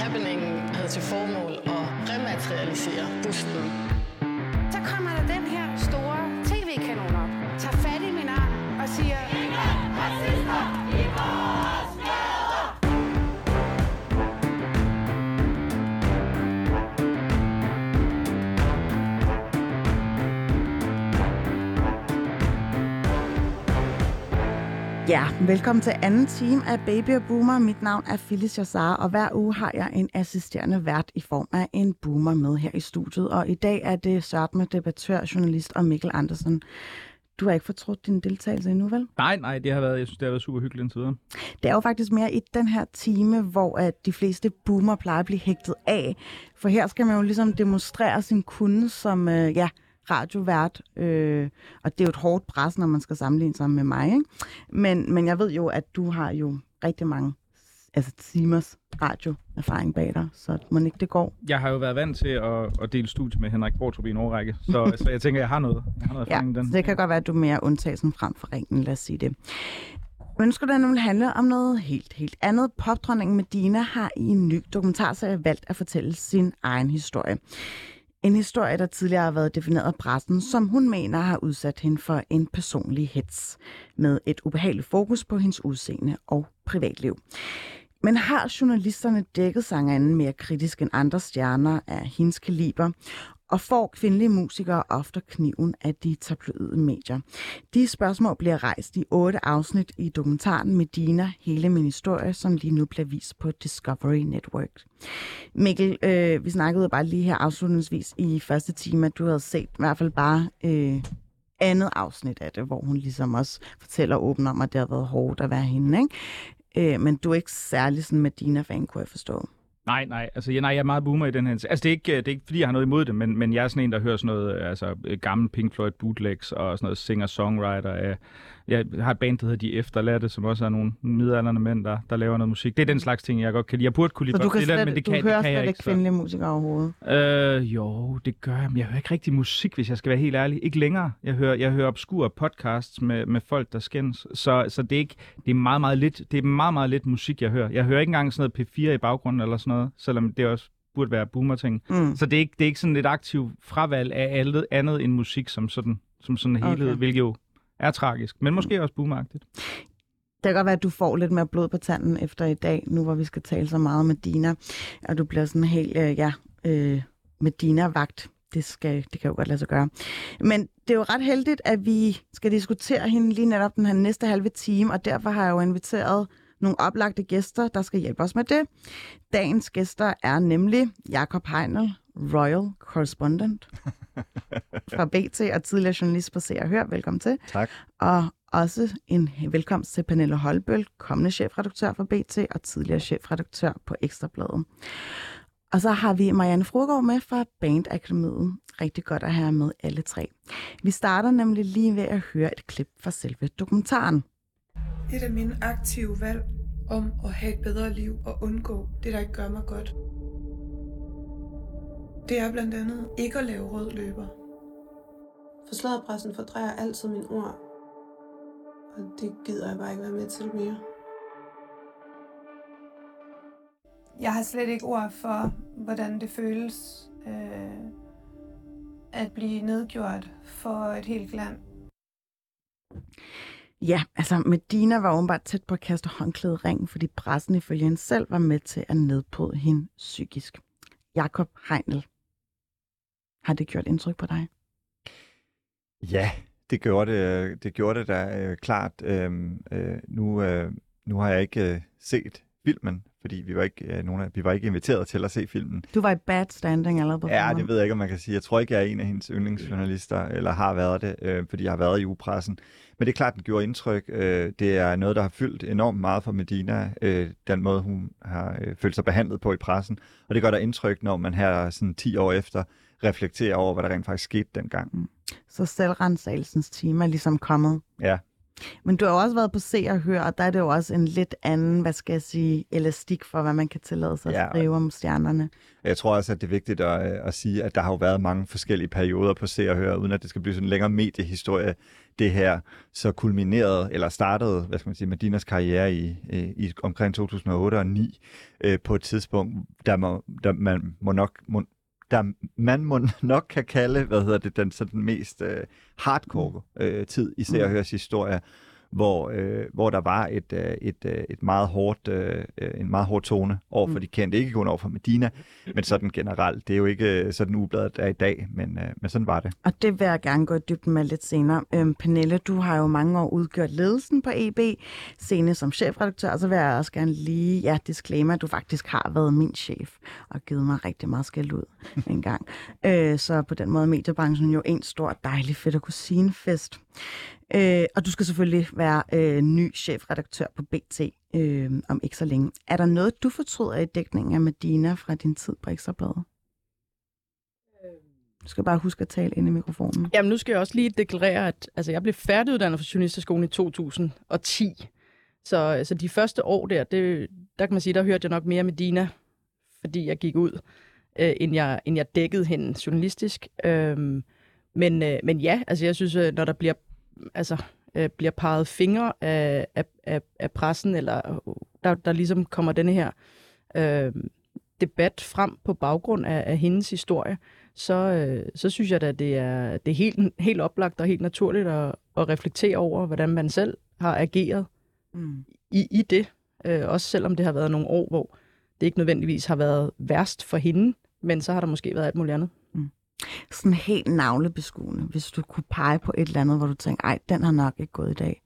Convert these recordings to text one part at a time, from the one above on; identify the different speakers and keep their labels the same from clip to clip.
Speaker 1: Happeningen havde til formål at rematerialisere busten.
Speaker 2: Så kommer der den
Speaker 3: Ja, velkommen til anden time af Baby og Boomer. Mit navn er Phyllis Jassar, og hver uge har jeg en assisterende vært i form af en boomer med her i studiet. Og i dag er det sørt med debattør, journalist og Mikkel Andersen. Du har ikke fortrudt din deltagelse endnu, vel?
Speaker 4: Nej, nej, det har været, jeg synes, det har været super hyggeligt indtil videre.
Speaker 3: Det er jo faktisk mere i den her time, hvor at de fleste boomer plejer at blive hægtet af. For her skal man jo ligesom demonstrere sin kunde som, øh, ja, radiovært, øh, og det er jo et hårdt pres, når man skal sammenligne sig med mig. Ikke? Men, men jeg ved jo, at du har jo rigtig mange altså timers radioerfaring bag dig, så må ikke det går.
Speaker 4: Jeg har jo været vant til at, at dele studie med Henrik Bortrup i en årrække, så, så jeg tænker, jeg har noget, jeg har noget
Speaker 3: Ja,
Speaker 4: erfaring i den.
Speaker 3: så det kan godt være, at du er mere undtagelsen frem for ringen, lad os sige det. Ønsker du nemlig handle om noget helt, helt andet? Popdronningen Medina har i en ny dokumentarserie valgt at fortælle sin egen historie. En historie, der tidligere har været defineret af pressen, som hun mener har udsat hende for en personlig hets, med et ubehageligt fokus på hendes udseende og privatliv. Men har journalisterne dækket sangerinden mere kritisk end andre stjerner af hendes kaliber? Og får kvindelige musikere ofte kniven af de tabloide medier? De spørgsmål bliver rejst i otte afsnit i dokumentaren Medina, hele min historie, som lige nu bliver vist på Discovery Network. Mikkel, øh, vi snakkede bare lige her afslutningsvis i første time, at du havde set i hvert fald bare øh, andet afsnit af det, hvor hun ligesom også fortæller åbent om, at det har været hårdt at være hende, ikke? Øh, men du er ikke særlig sådan Medina-fan, kunne jeg forstå.
Speaker 4: Nej, nej, altså jeg, nej, jeg er meget boomer i den her. Altså det er ikke, det er ikke fordi, jeg har noget imod det, men, men jeg er sådan en, der hører sådan noget, øh, altså øh, gammel Pink Floyd bootlegs og sådan noget singer-songwriter af, jeg har et band, der hedder De Efterladte, som også er nogle midaldrende mænd, der, der laver noget musik. Det er den slags ting, jeg godt kan lide. Jeg burde kunne lide
Speaker 3: Så du, kan slet,
Speaker 4: men det
Speaker 3: du
Speaker 4: kan,
Speaker 3: hører
Speaker 4: det kan
Speaker 3: slet
Speaker 4: ikke.
Speaker 3: kvindelige musikere overhovedet?
Speaker 4: Øh, jo, det gør jeg, men jeg hører ikke rigtig musik, hvis jeg skal være helt ærlig. Ikke længere. Jeg hører, jeg hører obskure podcasts med, med folk, der skændes. Så, så det er ikke, det er meget, meget lidt, det er meget, meget lidt musik, jeg hører. Jeg hører ikke engang sådan noget P4 i baggrunden eller sådan noget, selvom det også burde være boomer-ting.
Speaker 3: Mm.
Speaker 4: Så det er, ikke, det er ikke sådan et aktivt fravalg af alt andet end musik som sådan, som sådan en helhed,
Speaker 3: Okay.
Speaker 4: hvilket jo er tragisk, men måske også boomagtigt.
Speaker 3: Det kan godt være, at du får lidt mere blod på tanden efter i dag, nu hvor vi skal tale så meget med Dina, og du bliver sådan helt, øh, ja, øh, med Dina-vagt. Det, skal, det kan jo godt lade sig gøre. Men det er jo ret heldigt, at vi skal diskutere hende lige netop den her næste halve time, og derfor har jeg jo inviteret nogle oplagte gæster, der skal hjælpe os med det. Dagens gæster er nemlig Jakob Heinel, Royal Correspondent fra BT og tidligere journalist på Se og Hør. Velkommen til.
Speaker 5: Tak.
Speaker 3: Og også en velkomst til Pernille Holbøl, kommende chefredaktør for BT og tidligere chefredaktør på Ekstrabladet. Og så har vi Marianne Frugård med fra Band Akademiet. Rigtig godt at have med alle tre. Vi starter nemlig lige ved at høre et klip fra selve dokumentaren.
Speaker 6: Et af mine aktive valg om at have et bedre liv og undgå det, der ikke gør mig godt. Det er blandt andet ikke at lave rød løber. For sladderpressen fordrejer altid mine ord, og det gider jeg bare ikke være med til mere. Jeg har slet ikke ord for, hvordan det føles øh, at blive nedgjort for et helt land.
Speaker 3: Ja, altså Medina var åbenbart tæt på at kaste håndklædet ring, fordi pressen ifølge hende selv var med til at nedbryde hende psykisk. Jakob Heinel. Har det gjort indtryk på dig?
Speaker 5: Ja, det gjorde det, øh, det, gjorde det da øh, klart. Øhm, øh, nu, øh, nu har jeg ikke øh, set filmen, fordi vi var ikke øh, nogen af, vi var ikke inviteret til at se filmen.
Speaker 3: Du var i bad standing allerede på
Speaker 5: Ja, det ved jeg ikke, om man kan sige. Jeg tror ikke, jeg er en af hendes yndlingsjournalister, eller har været det, øh, fordi jeg har været i upressen. Men det er klart, den gjorde indtryk. Øh, det er noget, der har fyldt enormt meget for Medina, øh, den måde, hun har øh, følt sig behandlet på i pressen. Og det gør der indtryk, når man her sådan 10 år efter reflekterer over, hvad der rent faktisk skete dengang.
Speaker 3: Så selvrensagelsens time er ligesom kommet.
Speaker 5: Ja.
Speaker 3: Men du har jo også været på Se og Hør, og der er det jo også en lidt anden, hvad skal jeg sige, elastik for, hvad man kan tillade sig
Speaker 5: Ja,
Speaker 3: at skrive om stjernerne.
Speaker 5: Jeg tror også, at det er vigtigt at, øh, at sige, at der har jo været mange forskellige perioder på Se og Hør, uden at det skal blive sådan en længere mediehistorie. Det her så kulminerede, eller startede, hvad skal man sige, Medinas karriere i, i, i omkring 2008 og 2009 øh, på et tidspunkt, der, må, der man må nok må, der man må nok kan kalde, hvad hedder det, den sådan mest øh, hardcore øh, tid i Se og Hørs historie, hvor, øh, hvor der var et, øh, et, øh, et meget hårdt, øh, øh, en meget hård tone over for de kendte, ikke kun over for Medina, men sådan generelt. Det er jo ikke øh, sådan ubladet der i dag, men, øh, men sådan var det.
Speaker 3: Og det vil jeg gerne gå i dybden med lidt senere. Øhm, Pernille, du har jo mange år udgjort ledelsen på EB, senest som chefredaktør, og så vil jeg også gerne lige, ja, disclaimer, at du faktisk har været min chef, og givet mig rigtig meget skæld ud en gang. Øh, så på den måde er mediebranchen jo en stor, dejlig fedt at kunne fest. Øh, og du skal selvfølgelig være øh, ny chefredaktør på BT øh, om ikke så længe. Er der noget, du fortryder i dækningen af Medina fra din tid på Ekstrabladet? Du skal bare huske at tale ind i mikrofonen.
Speaker 7: Jamen, nu skal jeg også lige deklarere, at altså, jeg blev færdiguddannet fra Journalisterskolen i 2010. Så, så de første år der, det, der kan man sige, der hørte jeg nok mere med Dina, fordi jeg gik ud, øh, end, jeg, end jeg dækkede hende journalistisk. Øhm, men, øh, men ja, altså jeg synes, øh, når der bliver, altså, øh, bliver peget fingre af, af, af, af pressen, eller der, der ligesom kommer denne her øh, debat frem på baggrund af, af hendes historie, så, øh, så synes jeg da, det er, det er helt, helt oplagt og helt naturligt at, at reflektere over, hvordan man selv har ageret
Speaker 3: Mm.
Speaker 7: i, i det. Øh, også selvom det har været nogle år, hvor det ikke nødvendigvis har været værst for hende, men så har der måske været alt muligt andet.
Speaker 3: Sådan helt navlebeskuende, hvis du kunne pege på et eller andet, hvor du tænker, ej, den har nok ikke gået i dag.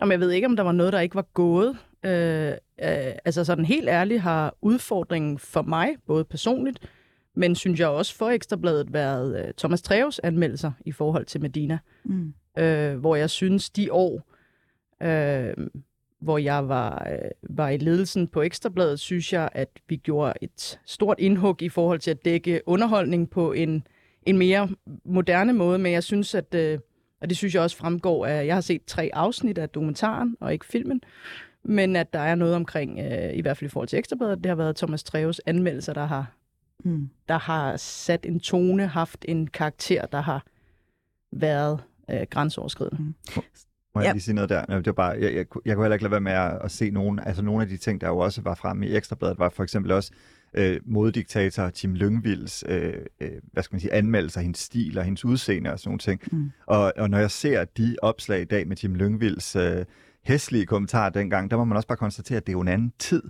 Speaker 7: Jamen, jeg ved ikke, om der var noget, der ikke var gået. Øh, øh, altså sådan helt ærligt har udfordringen for mig, både personligt, men synes jeg også for Ekstrabladet, været øh, Thomas Treves anmeldelser i forhold til Medina.
Speaker 3: Mm.
Speaker 7: øh, hvor jeg synes, de år, øh, hvor jeg var, øh, var i ledelsen på Ekstrabladet, synes jeg, at vi gjorde et stort indhug i forhold til at dække underholdning på en, en mere moderne måde, men jeg synes, at, øh, og det synes jeg også fremgår af, jeg har set tre afsnit af dokumentaren, og ikke filmen, men at der er noget omkring, øh, i hvert fald i forhold til Ekstrabladet, det har været Thomas Treves anmeldelser, der har,
Speaker 3: Mm.
Speaker 7: der har sat en tone, haft en karakter, der har været øh, grænseoverskridende.
Speaker 5: Må jeg
Speaker 3: Ja.
Speaker 5: lige sige noget der? Jamen, Det var bare, jeg, jeg, jeg kunne heller ikke lade være med at, at se nogen, altså nogle af de ting, der jo også var fremme i Ekstrabladet, var for eksempel også øh, moddiktator Tim Lyngvilds, øh, øh, hvad skal man sige, anmeldelser af hendes stil og hendes udseende og sådan nogle ting.
Speaker 3: Mm.
Speaker 5: Og, og når jeg ser de opslag i dag med Tim Lyngvilds øh, hæslige kommentarer dengang, der må man også bare konstatere, at det er jo en anden tid.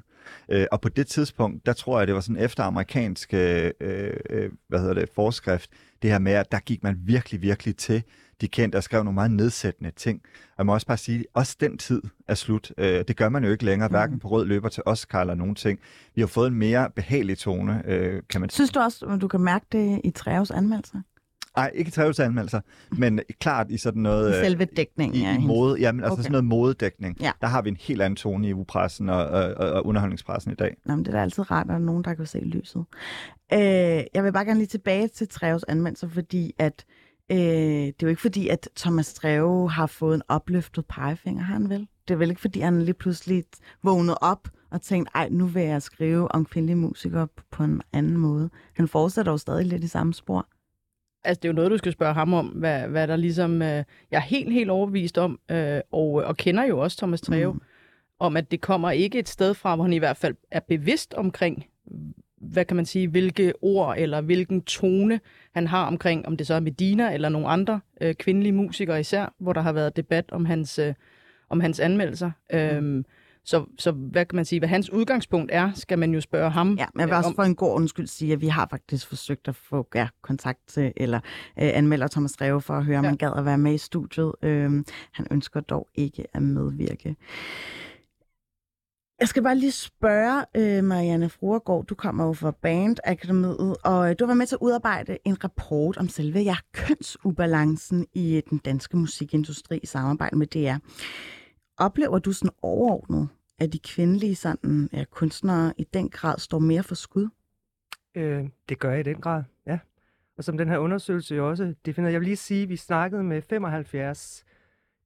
Speaker 5: Øh, og på det tidspunkt, der tror jeg, det var sådan efter amerikansk øh, øh, hvad hedder det, forskrift, det her med, at der gik man virkelig, virkelig til de kendte og skrev nogle meget nedsættende ting. Og jeg må også bare sige, også den tid er slut. Øh, det gør man jo ikke længere, hverken på rød løber til Oscar eller nogen ting. Vi har fået en mere behagelig tone, øh, kan man.
Speaker 3: Synes du også, at du kan mærke det i Treves anmeldelser?
Speaker 5: Nej, ikke Treves anmeldelser, men klart i sådan noget... Øh,
Speaker 3: selve dækningen
Speaker 5: i, i mode, jamen, altså
Speaker 3: Okay.
Speaker 5: sådan noget modedækning.
Speaker 3: Ja.
Speaker 5: Der har vi en helt anden tone i upressen og, og, og, og underholdningspressen i dag.
Speaker 3: Nå, men det er da altid rart, at der er nogen, der kan se lyset. Øh, jeg vil bare gerne lige tilbage til Treves anmeldelser, fordi at øh, det er jo ikke fordi, at Thomas Treve har fået en opløftet pegefinger, har han vel? Det er vel ikke fordi, han lige pludselig vågnede op og tænkte, ej, nu vil jeg skrive om kvindelige musikere på en anden måde. Han fortsætter jo stadig lidt i samme spor.
Speaker 7: Altså, det er jo noget, du skal spørge ham om, hvad, hvad der ligesom... Øh, jeg er helt, helt overbevist om, øh, og, og kender jo også Thomas Treve,
Speaker 3: mm.
Speaker 7: om at det kommer ikke et sted fra, hvor han i hvert fald er bevidst omkring, hvad kan man sige, hvilke ord eller hvilken tone han har omkring, om det så er Medina eller nogle andre øh, kvindelige musikere især, hvor der har været debat om hans, øh, om hans anmeldelser. Mm. Øhm, så, så hvad kan man sige, hvad hans udgangspunkt er, skal man jo spørge ham
Speaker 3: Ja, men jeg vil
Speaker 7: øh,
Speaker 3: også
Speaker 7: om.
Speaker 3: for en god undskyld sige, at vi har faktisk forsøgt at få ja, kontakt til, eller øh, anmelder Thomas Reve for at høre, om
Speaker 7: Ja.
Speaker 3: han gad at være med i studiet. Øh, han ønsker dog ikke at medvirke. Jeg skal bare lige spørge, øh, Marianne Fruergaard, du kommer jo fra Band Akademiet, og øh, du var med til at udarbejde en rapport om selve ja, kønsubalancen i øh, den danske musikindustri i samarbejde med DR. Oplever du sådan overordnet, at de kvindelige sådan, ja, kunstnere i den grad står mere for skud?
Speaker 8: Øh, det gør jeg i den grad, ja. Og som den her undersøgelse jo også definerer, jeg vil lige sige, at vi snakkede med 75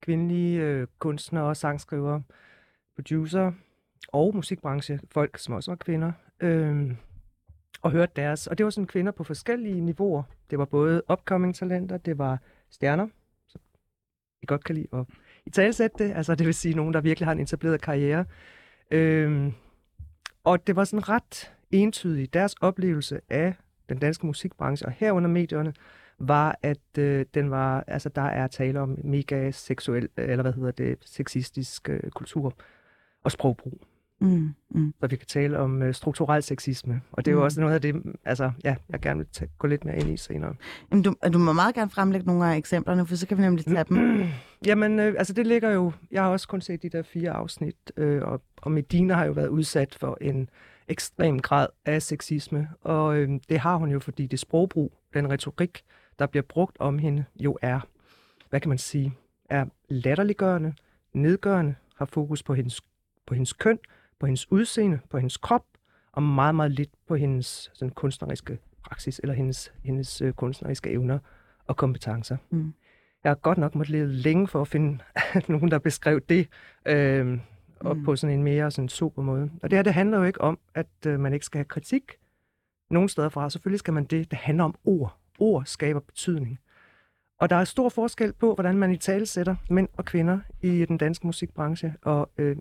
Speaker 8: kvindelige øh, kunstnere, sangskrivere, producer og musikbranche, folk som også var kvinder, øh, og hørte deres. Og det var sådan kvinder på forskellige niveauer. Det var både upcoming talenter, det var stjerner, som I godt kan lide at i talsætte det, altså det vil sige nogen, der virkelig har en etableret karriere. Øh, og det var sådan ret entydigt. Deres oplevelse af den danske musikbranche, og herunder medierne, var, at øh, den var, altså der er tale om mega seksuel, eller hvad hedder det, sexistisk øh, kultur og sprogbrug.
Speaker 3: Mm, mm.
Speaker 8: Så vi kan tale om øh, strukturel sexisme. Og det er jo
Speaker 3: Mm.
Speaker 8: også noget af det, altså, ja, jeg gerne vil tage, gå lidt mere ind i senere.
Speaker 3: Jamen, du, du må meget gerne fremlægge nogle af eksemplerne, for så kan vi nemlig tage dem.
Speaker 8: Jamen, øh, altså det ligger jo... Jeg har også kun set de der fire afsnit, øh, og, og Medina har jo været udsat for en ekstrem grad af sexisme, og øh, det har hun jo, fordi det sprogbrug, den retorik, der bliver brugt om hende, jo er, hvad kan man sige, er latterliggørende, nedgørende, har fokus på hendes, på hendes køn, på hendes udseende, på hendes krop, og meget, meget lidt på hendes sådan, kunstneriske praksis, eller hendes, hendes øh, kunstneriske evner og kompetencer.
Speaker 3: Mm.
Speaker 8: Jeg har godt nok måttet lede længe for at finde nogen, der beskrev det, øh, og
Speaker 3: Mm.
Speaker 8: på sådan en mere sådan super måde. Og det her, det handler jo ikke om, at øh, man ikke skal have kritik nogen steder fra. Selvfølgelig skal man det. Det handler om ord. Ord skaber betydning. Og der er stor forskel på, hvordan man i tale sætter mænd og kvinder i den danske musikbranche, og, øh,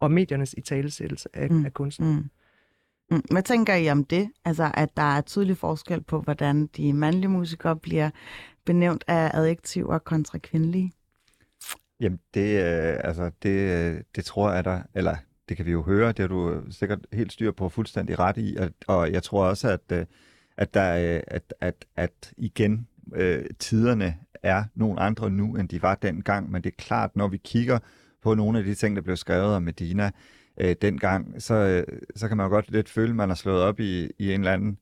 Speaker 8: og mediernes i talesættelse af,
Speaker 3: Mm.
Speaker 8: af kunsten.
Speaker 3: Mm. Mm. Hvad tænker I om det? Altså, at der er tydelig forskel på, hvordan de mandlige musikere bliver benævnt af adjektiver kontra kvindelige?
Speaker 5: Jamen, det, øh, altså, det, øh, det tror jeg, der, eller det kan vi jo høre, det har du øh, sikkert helt styr på fuldstændig ret i, og, og jeg tror også, at, øh, at, der, at, at, at igen, øh, tiderne er nogle andre nu, end de var dengang, men det er klart, når vi kigger på nogle af de ting, der blev skrevet om Medina øh, dengang, så, øh, så kan man jo godt lidt føle, at man har slået op i, i en eller anden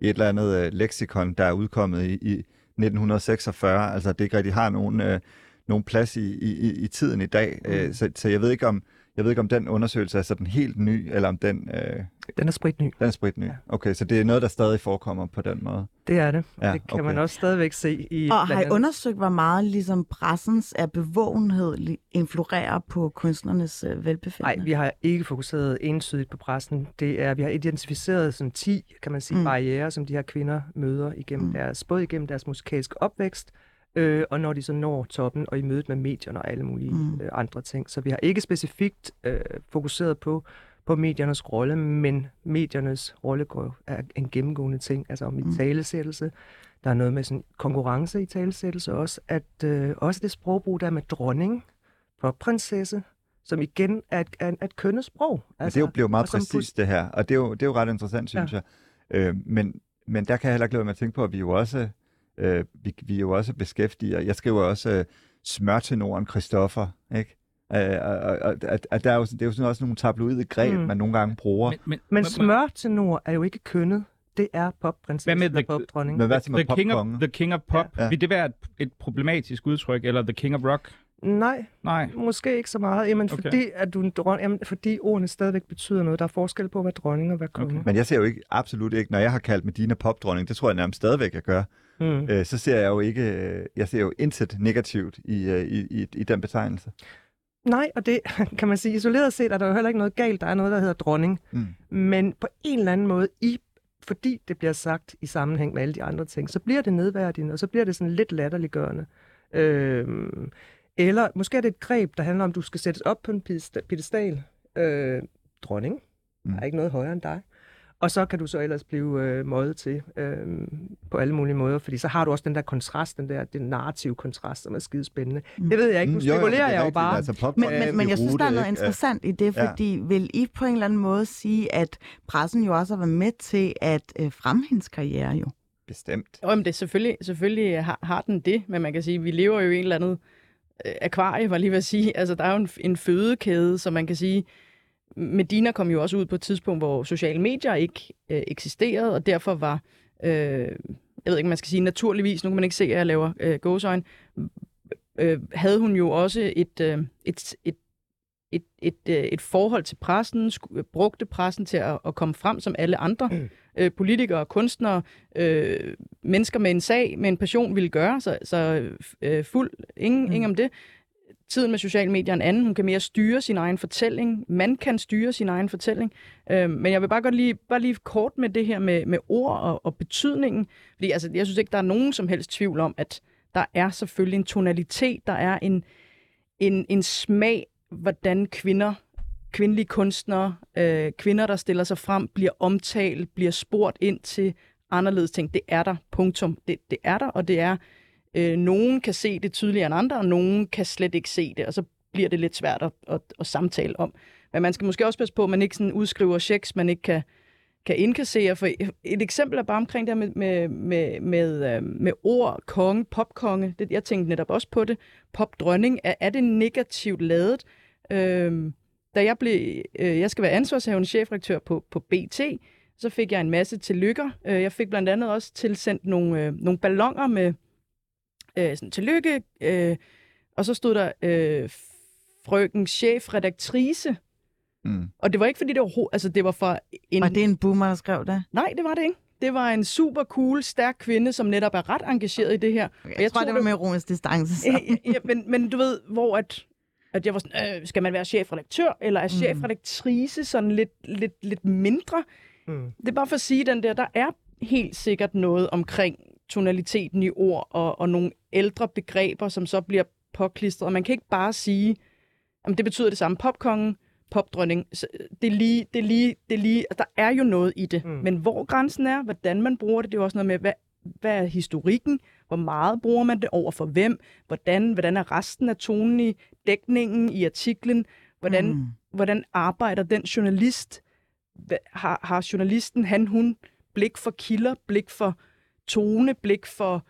Speaker 5: i et eller andet øh, leksikon, der er udkommet i, i 1946, altså det ikke rigtig har nogen, øh, nogen plads i, i, i tiden i dag. Mm. Øh, så, så jeg ved ikke om jeg ved ikke om den undersøgelse er sådan helt ny, eller om den, øh,
Speaker 8: Den er spritny.
Speaker 5: den er spritny.
Speaker 8: Ja.
Speaker 5: Okay, så det er noget, der stadig forekommer på den måde.
Speaker 8: Det er det.
Speaker 5: Ja,
Speaker 8: det kan
Speaker 5: okay.
Speaker 8: man også stadigvæk se i...
Speaker 3: Og har I undersøgt, hvor meget ligesom pressens af bevågenhed li- influerer på kunstnernes øh,
Speaker 8: Nej,
Speaker 3: velbefindende?
Speaker 8: vi har ikke fokuseret entydigt på pressen. Det er, vi har identificeret sådan 10, kan man sige,
Speaker 3: Mm.
Speaker 8: barriere, som de her kvinder møder igennem
Speaker 3: mm.
Speaker 8: deres, både igennem deres musikalske opvækst, øh, og når de så når toppen, og i mødet med medierne og alle mulige
Speaker 3: Mm.
Speaker 8: øh, andre ting. Så vi har ikke specifikt øh, fokuseret på, på mediernes rolle, men mediernes rolle går, er en gennemgående ting, altså om i
Speaker 3: Mm.
Speaker 8: talesættelse. Der er noget med sådan konkurrence i talesættelse også, at øh, også det sprogbrug der med dronning, popprinsesse, som igen er et, er, et- er et kønnet sprog.
Speaker 5: Altså, det er jo meget præcist det her, og det er jo, det er jo ret interessant, synes ja. jeg. Øh, men, men der kan jeg heller ikke lade med at tænke på, at vi jo også, øh, vi, vi er jo også beskæftiger, jeg skriver også øh, smørtenoren Christoffer, ikke? Øh, og, og, og, at, at der er jo, sådan- det er jo sådan også nogle tabloide greb, mm. Man nogle gange bruger.
Speaker 4: Men, men,
Speaker 8: Men smør til nord er jo ikke kønnet. Det er popprinsesse
Speaker 4: Hvad med
Speaker 8: og
Speaker 4: the-
Speaker 8: popdronning.
Speaker 5: Men hvad med
Speaker 4: the, king of, the King of Pop,
Speaker 5: Ja.
Speaker 4: vil det være et, et problematisk udtryk, eller The King of Rock?
Speaker 8: Nej,
Speaker 4: Nej.
Speaker 8: måske ikke så meget. Jamen,
Speaker 4: Okay.
Speaker 8: fordi, at du en dron... Jamen, fordi ordene stadigvæk betyder noget. Der er forskel på, hvad dronning og hvad konge.
Speaker 4: Okay.
Speaker 5: Men jeg ser jo ikke, absolut ikke, når jeg har kaldt Medina popdronning, det tror jeg nærmest stadigvæk, jeg gør,
Speaker 8: Mm.
Speaker 5: øh, så ser jeg jo ikke, øh, jeg ser jo intet negativt i, øh, i, i, i den betegnelse.
Speaker 8: Nej, og det kan man sige, isoleret set er der jo heller ikke noget galt. Der er noget, der hedder dronning.
Speaker 5: Mm.
Speaker 8: Men på en eller anden måde, i, fordi det bliver sagt i sammenhæng med alle de andre ting, så bliver det nedværdigende, og så bliver det sådan lidt latterliggørende. Øhm, eller måske er det et greb, der handler om, at du skal sættes op på en pedesta- pedestal. Øh, dronning.
Speaker 5: Mm.
Speaker 8: Der er ikke noget højere end dig. Og så kan du så ellers blive øh, mådet til øh, på alle mulige måder, fordi så har du også den der kontrast, den der den narrative kontrast, som er skide spændende.
Speaker 3: Mm.
Speaker 8: Det ved jeg ikke, nu
Speaker 5: Mm, jo, jo,
Speaker 8: spekulerer
Speaker 5: er
Speaker 8: jeg jo bare.
Speaker 5: Altså,
Speaker 3: Men, men,
Speaker 5: er
Speaker 3: men jeg synes, der er noget
Speaker 5: ikke?
Speaker 3: interessant i det,
Speaker 5: Ja.
Speaker 3: fordi vil I på en eller anden måde sige, at pressen jo også har været med til at øh, fremme hendes karriere jo?
Speaker 5: Bestemt.
Speaker 7: Jo, men det er selvfølgelig, selvfølgelig har, har den det, men man kan sige, at vi lever jo i en eller anden øh, akvarie, var lige ved at sige. Altså, der er jo en, en fødekæde, så man kan sige, Medina kom jo også ud på et tidspunkt, hvor sociale medier ikke øh, eksisterede, og derfor var, øh, jeg ved ikke, man skal sige naturligvis, nu kan man ikke se, at jeg laver øh, gåsøjne, øh, havde hun jo også et, øh, et, et et, et, øh, et forhold til pressen, sku- brugte pressen til at, at komme frem som alle andre øh, politikere, kunstnere, øh, mennesker med en sag, med en passion ville gøre, så, så øh, fuld, ingen, mm. ingen om det tiden med sociale medier en anden. Hun kan mere styre sin egen fortælling. Man kan styre sin egen fortælling. Øh, men jeg vil bare godt lige, bare lige kort med det her med, med ord og, og betydningen. Fordi altså, jeg synes ikke, der er nogen som helst tvivl om, at der er selvfølgelig en tonalitet, der er en, en, en smag, hvordan kvinder, kvindelige kunstnere, øh, kvinder, der stiller sig frem, bliver omtalt, bliver spurgt ind til anderledes ting. Det er der, punktum. Det, det er der, og det er, øh, nogen kan se det tydeligere end andre, og nogen kan slet ikke se det, og så bliver det lidt svært at, at, at samtale om. Men man skal måske også passe på, at man ikke sådan udskriver checks, man ikke kan, kan indkassere. For et eksempel er bare omkring det med, med, med, med, øh, med ord, konge, popkonge. Det, jeg tænkte netop også på det. Popdronning, er, er det negativt lavet? Øh, da jeg blev, øh, jeg skal være ansvarshavende chefredaktør på, på BT, så fik jeg en masse tillykker. Øh, jeg fik blandt andet også tilsendt nogle, øh, nogle ballonger med øh, sådan, tillykke, øh, og så stod der øh, frøken chefredaktrice. Mm. Og det var ikke, fordi det var, altså, det var for en...
Speaker 3: Var det en boomer, der skrev det?
Speaker 7: Nej, det var det ikke. Det var en super cool, stærk kvinde, som netop er ret engageret i det her.
Speaker 3: Okay, jeg, jeg tror, det var med ironisk distance.
Speaker 7: Så. ja, men, men du ved, hvor at, at jeg var sådan, øh, skal man være chefredaktør, eller er mm. chefredaktrice sådan lidt, lidt, lidt mindre? Mm. Det er bare for at sige, den der, der er helt sikkert noget omkring tonaliteten i ord og, og nogle ældre begreber, som så bliver påklistret. Og man kan ikke bare sige, at det betyder det samme. Popkongen, popdronning, det er lige, det er lige, det er lige, der er jo noget i det. Mm. Men hvor grænsen er, hvordan man bruger det, det er også noget med, hvad, hvad er historikken, hvor meget bruger man det over for hvem, hvordan, hvordan er resten af tonen i dækningen i artiklen, hvordan, mm. hvordan arbejder den journalist, har, har journalisten, han, hun, blik for kilder, blik for tone, blik for,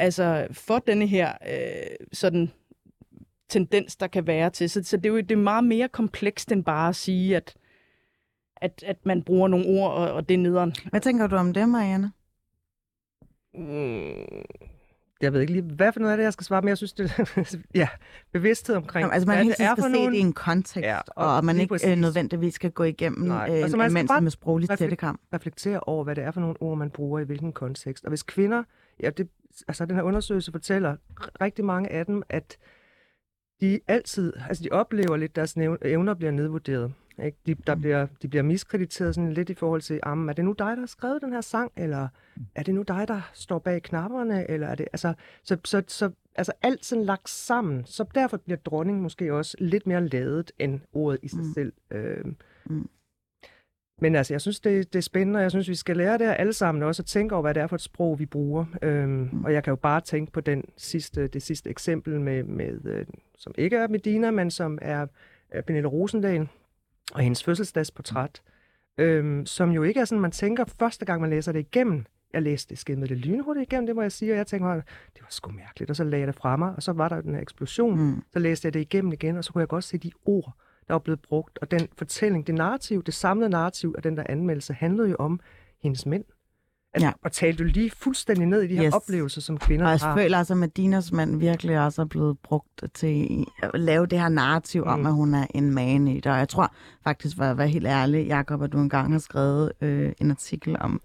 Speaker 7: altså, for denne her øh, sådan tendens, der kan være til. Så, så det, er jo, det er meget mere komplekst end bare at sige, at, at, at man bruger nogle ord, og, og det er nederen.
Speaker 3: Hvad tænker du om det, Marianne?
Speaker 8: Mm, jeg ved ikke lige, hvad for noget af det, jeg skal svare, men jeg synes, det ja, bevidsthed omkring,
Speaker 3: Jamen, altså, man hvad det er for se det i en kontekst, ja, og, og man ikke præcis. Øh, nødvendigvis skal gå igennem Nej. Øh, altså, man mens med sproglig tættekam.
Speaker 8: reflektere over, hvad det er for nogle ord, man bruger i hvilken kontekst. Og hvis kvinder, ja, det, altså den her undersøgelse fortæller rigtig mange af dem, at de altid, altså de oplever lidt, at deres evner bliver nedvurderet. Ikke? De, der mm. bliver, de bliver miskrediteret sådan lidt i forhold til, er det nu dig, der har skrevet den her sang, eller mm. er det nu dig, der står bag knapperne, eller er det, altså, så, så, så altså alt sådan lagt sammen, så derfor bliver dronning måske også lidt mere ladet end ordet i sig mm. selv. Øh, mm. Men altså, jeg synes, det, det er spændende, og jeg synes, vi skal lære det alle sammen også, at tænke over, hvad det er for et sprog, vi bruger. Øhm, mm. Og jeg kan jo bare tænke på den sidste, det sidste eksempel, med, med, øh, som ikke er Medina, men som er, er Pernille Rosendal, og hendes fødselsdagsportræt, øhm, som jo ikke er sådan, man tænker første gang, man læser det igennem. Jeg læste det, skimmede det lynhurtigt igennem, det må jeg sige, og jeg tænkte, det var sgu mærkeligt, og så lagde jeg det fra mig, og så var der den her eksplosion, mm. så læste jeg det igennem igen, og så kunne jeg godt se de ord, der var blevet brugt, og den fortælling, det narrativ, det samlede narrativ af den der anmeldelse, handlede jo om hendes mænd. Altså, ja. Og talte du lige fuldstændig ned i de her yes. oplevelser, som kvinder
Speaker 3: har. Og
Speaker 8: jeg
Speaker 3: føler altså, at Medinas mand virkelig også er blevet brugt til at lave det her narrativ mm. om, at hun er en man i det. Og jeg tror faktisk, for at være helt ærlig, Jacob, at du engang har skrevet øh, en artikel om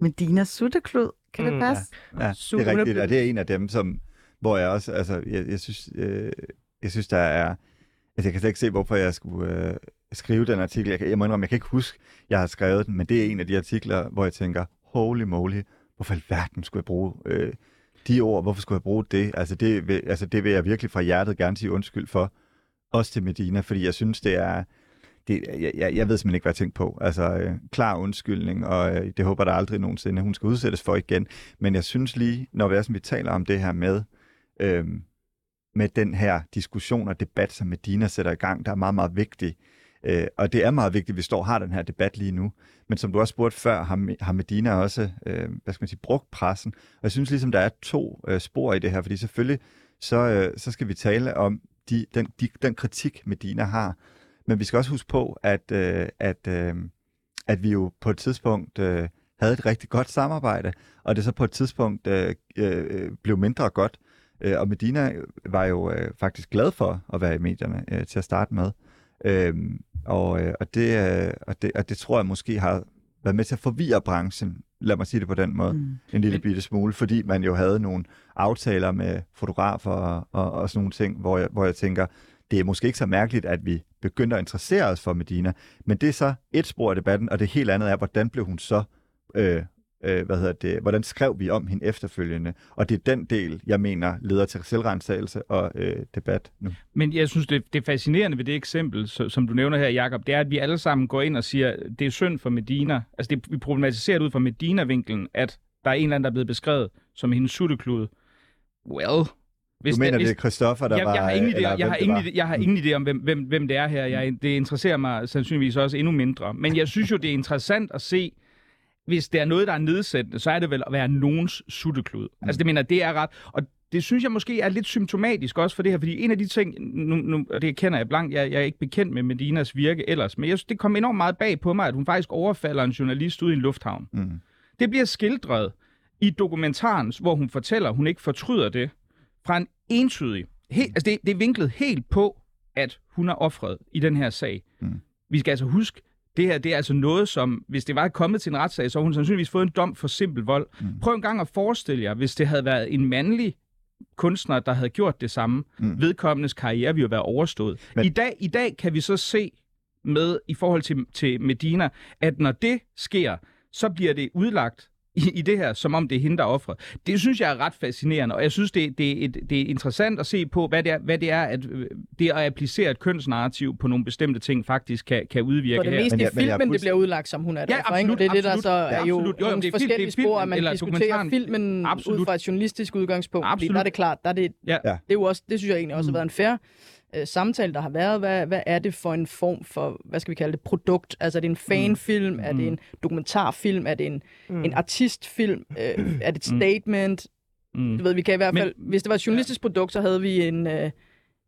Speaker 3: Medinas sutteklud. Kan mm. det passe?
Speaker 5: Ja, ja det er rigtigt, og det er en af dem, som, hvor jeg også, altså, jeg, jeg synes, øh, jeg synes, der er, altså, jeg kan slet ikke se, hvorfor jeg skulle øh, skrive den artikel. Jeg, kan, jeg må indrømme, jeg kan ikke huske, jeg har skrevet den, men det er en af de artikler, hvor jeg tænker, holy moly, hvorfor i verden skulle jeg bruge øh, de ord? Hvorfor skulle jeg bruge det? Altså det, vil, altså det vil jeg virkelig fra hjertet gerne sige undskyld for. Også til Medina, fordi jeg synes, det er... Det, jeg, jeg, jeg ved simpelthen ikke, hvad jeg tænkte på. Altså, øh, klar undskyldning, og øh, det håber der aldrig nogensinde, hun skal udsættes for igen. Men jeg synes lige, når vi, er, som vi taler om det her med, øh, med den her diskussion og debat, som Medina sætter i gang, der er meget, meget vigtig. Øh, og det er meget vigtigt, at vi står og har den her debat lige nu. Men som du også spurgte før, har, har Medina også øh, hvad skal man sige, brugt pressen. Og jeg synes ligesom, der er to øh, spor i det her, fordi selvfølgelig så, øh, så skal vi tale om de, den, de, den kritik, Medina har. Men vi skal også huske på, at, øh, at, øh, at vi jo på et tidspunkt øh, havde et rigtig godt samarbejde, og det så på et tidspunkt øh, øh, blev mindre godt. Øh, og Medina var jo øh, faktisk glad for at være i medierne øh, til at starte med. Øh, og, øh, og, det, øh, og, det, og det tror jeg måske har været med til at forvirre branchen lad mig sige det på den måde,
Speaker 3: Mm.
Speaker 5: en lille bitte smule, fordi man jo havde nogle aftaler med fotografer og, og, og sådan nogle ting, hvor jeg, hvor jeg tænker, det er måske ikke så mærkeligt, at vi begynder at interessere os for Medina, men det er så et spor af debatten, og det helt andet er, hvordan blev hun så, øh, øh, hvad hedder det, hvordan skrev vi om hende efterfølgende, og det er den del, jeg mener, leder til selvrensagelse og øh, debat nu.
Speaker 4: Men jeg synes, det, det fascinerende ved det eksempel, så, som du nævner her, Jakob, det er, at vi alle sammen går ind og siger, det er synd for Medina. Altså, det, vi problematiserer det ud fra Medina-vinkelen, at der er en eller anden, der er blevet beskrevet som hendes sutteklude. Well,
Speaker 5: Hvis du mener, det, det er Christoffer, der
Speaker 4: jeg,
Speaker 5: var...
Speaker 4: jeg har ingen idé, jeg har ingen, idé, jeg har ingen idé om, hvem, hvem, hvem det er her. Jeg, det interesserer mig sandsynligvis også endnu mindre. Men jeg synes jo, det er interessant at se, hvis det er noget, der er nedsættende, så er det vel at være nogens sutteklud. Mm. Altså det mener, det er ret. Og det synes jeg måske er lidt symptomatisk også for det her, fordi en af de ting, nu, nu, og det kender jeg blankt, jeg, jeg er ikke bekendt med Medinas virke ellers, men jeg synes, det kom enormt meget bag på mig, at hun faktisk overfalder en journalist ude i en lufthavn.
Speaker 5: Mm.
Speaker 4: Det bliver skildret i dokumentaren, hvor hun fortæller, at hun ikke fortryder det, fra en entydig. Helt, altså det, det er vinklet helt på, at hun er offret i den her sag.
Speaker 5: Mm.
Speaker 4: Vi skal altså huske, det her det er altså noget, som, hvis det var kommet til en retssag, så hun sandsynligvis fået en dom for simpel vold. Mm. Prøv en gang at forestille jer, hvis det havde været en mandlig kunstner, der havde gjort det samme. Mm. Vedkommendes karriere ville jo være overstået. Men... I, dag, I dag kan vi så se med, i forhold til, til Medina, at når det sker, så bliver det udlagt i, i det her, som om det er hende, der er offret. Det synes jeg er ret fascinerende, og jeg synes, det, det, er, et, det er interessant at se på, hvad det er, hvad det er at øh, det at applicere et kønsnarrativ på nogle bestemte ting faktisk kan, kan udvirke
Speaker 7: For det
Speaker 4: her.
Speaker 7: meste
Speaker 5: Men
Speaker 7: i
Speaker 5: jeg- men jeg
Speaker 7: filmen, det bliver udlagt, som hun er
Speaker 4: Ja,
Speaker 7: derfor, ikke? Og
Speaker 4: absolut,
Speaker 7: det er det, der
Speaker 4: absolut.
Speaker 7: så er jo
Speaker 4: absolut. Jo,
Speaker 7: nogle
Speaker 4: men det er film-
Speaker 7: forskellige
Speaker 4: det er film-
Speaker 7: spor, at man
Speaker 4: eller
Speaker 7: diskuterer filmen
Speaker 4: Absolut.
Speaker 7: ud fra et journalistisk udgangspunkt. Fordi
Speaker 4: Absolut.
Speaker 7: der er det klart, der er det,
Speaker 4: Ja.
Speaker 7: det er jo også, det synes jeg egentlig også har været en fair øh, samtale, der har været. Hvad, hvad er det for en form for, hvad skal vi kalde det, produkt? Altså er det en fanfilm? Mm. Er det en dokumentarfilm? Er det en, mm. en artistfilm? Øh, er det et statement?
Speaker 4: Mm.
Speaker 7: Du ved, vi kan i hvert
Speaker 4: Men-
Speaker 7: fald, hvis det var et journalistisk produkt, så havde vi en, øh,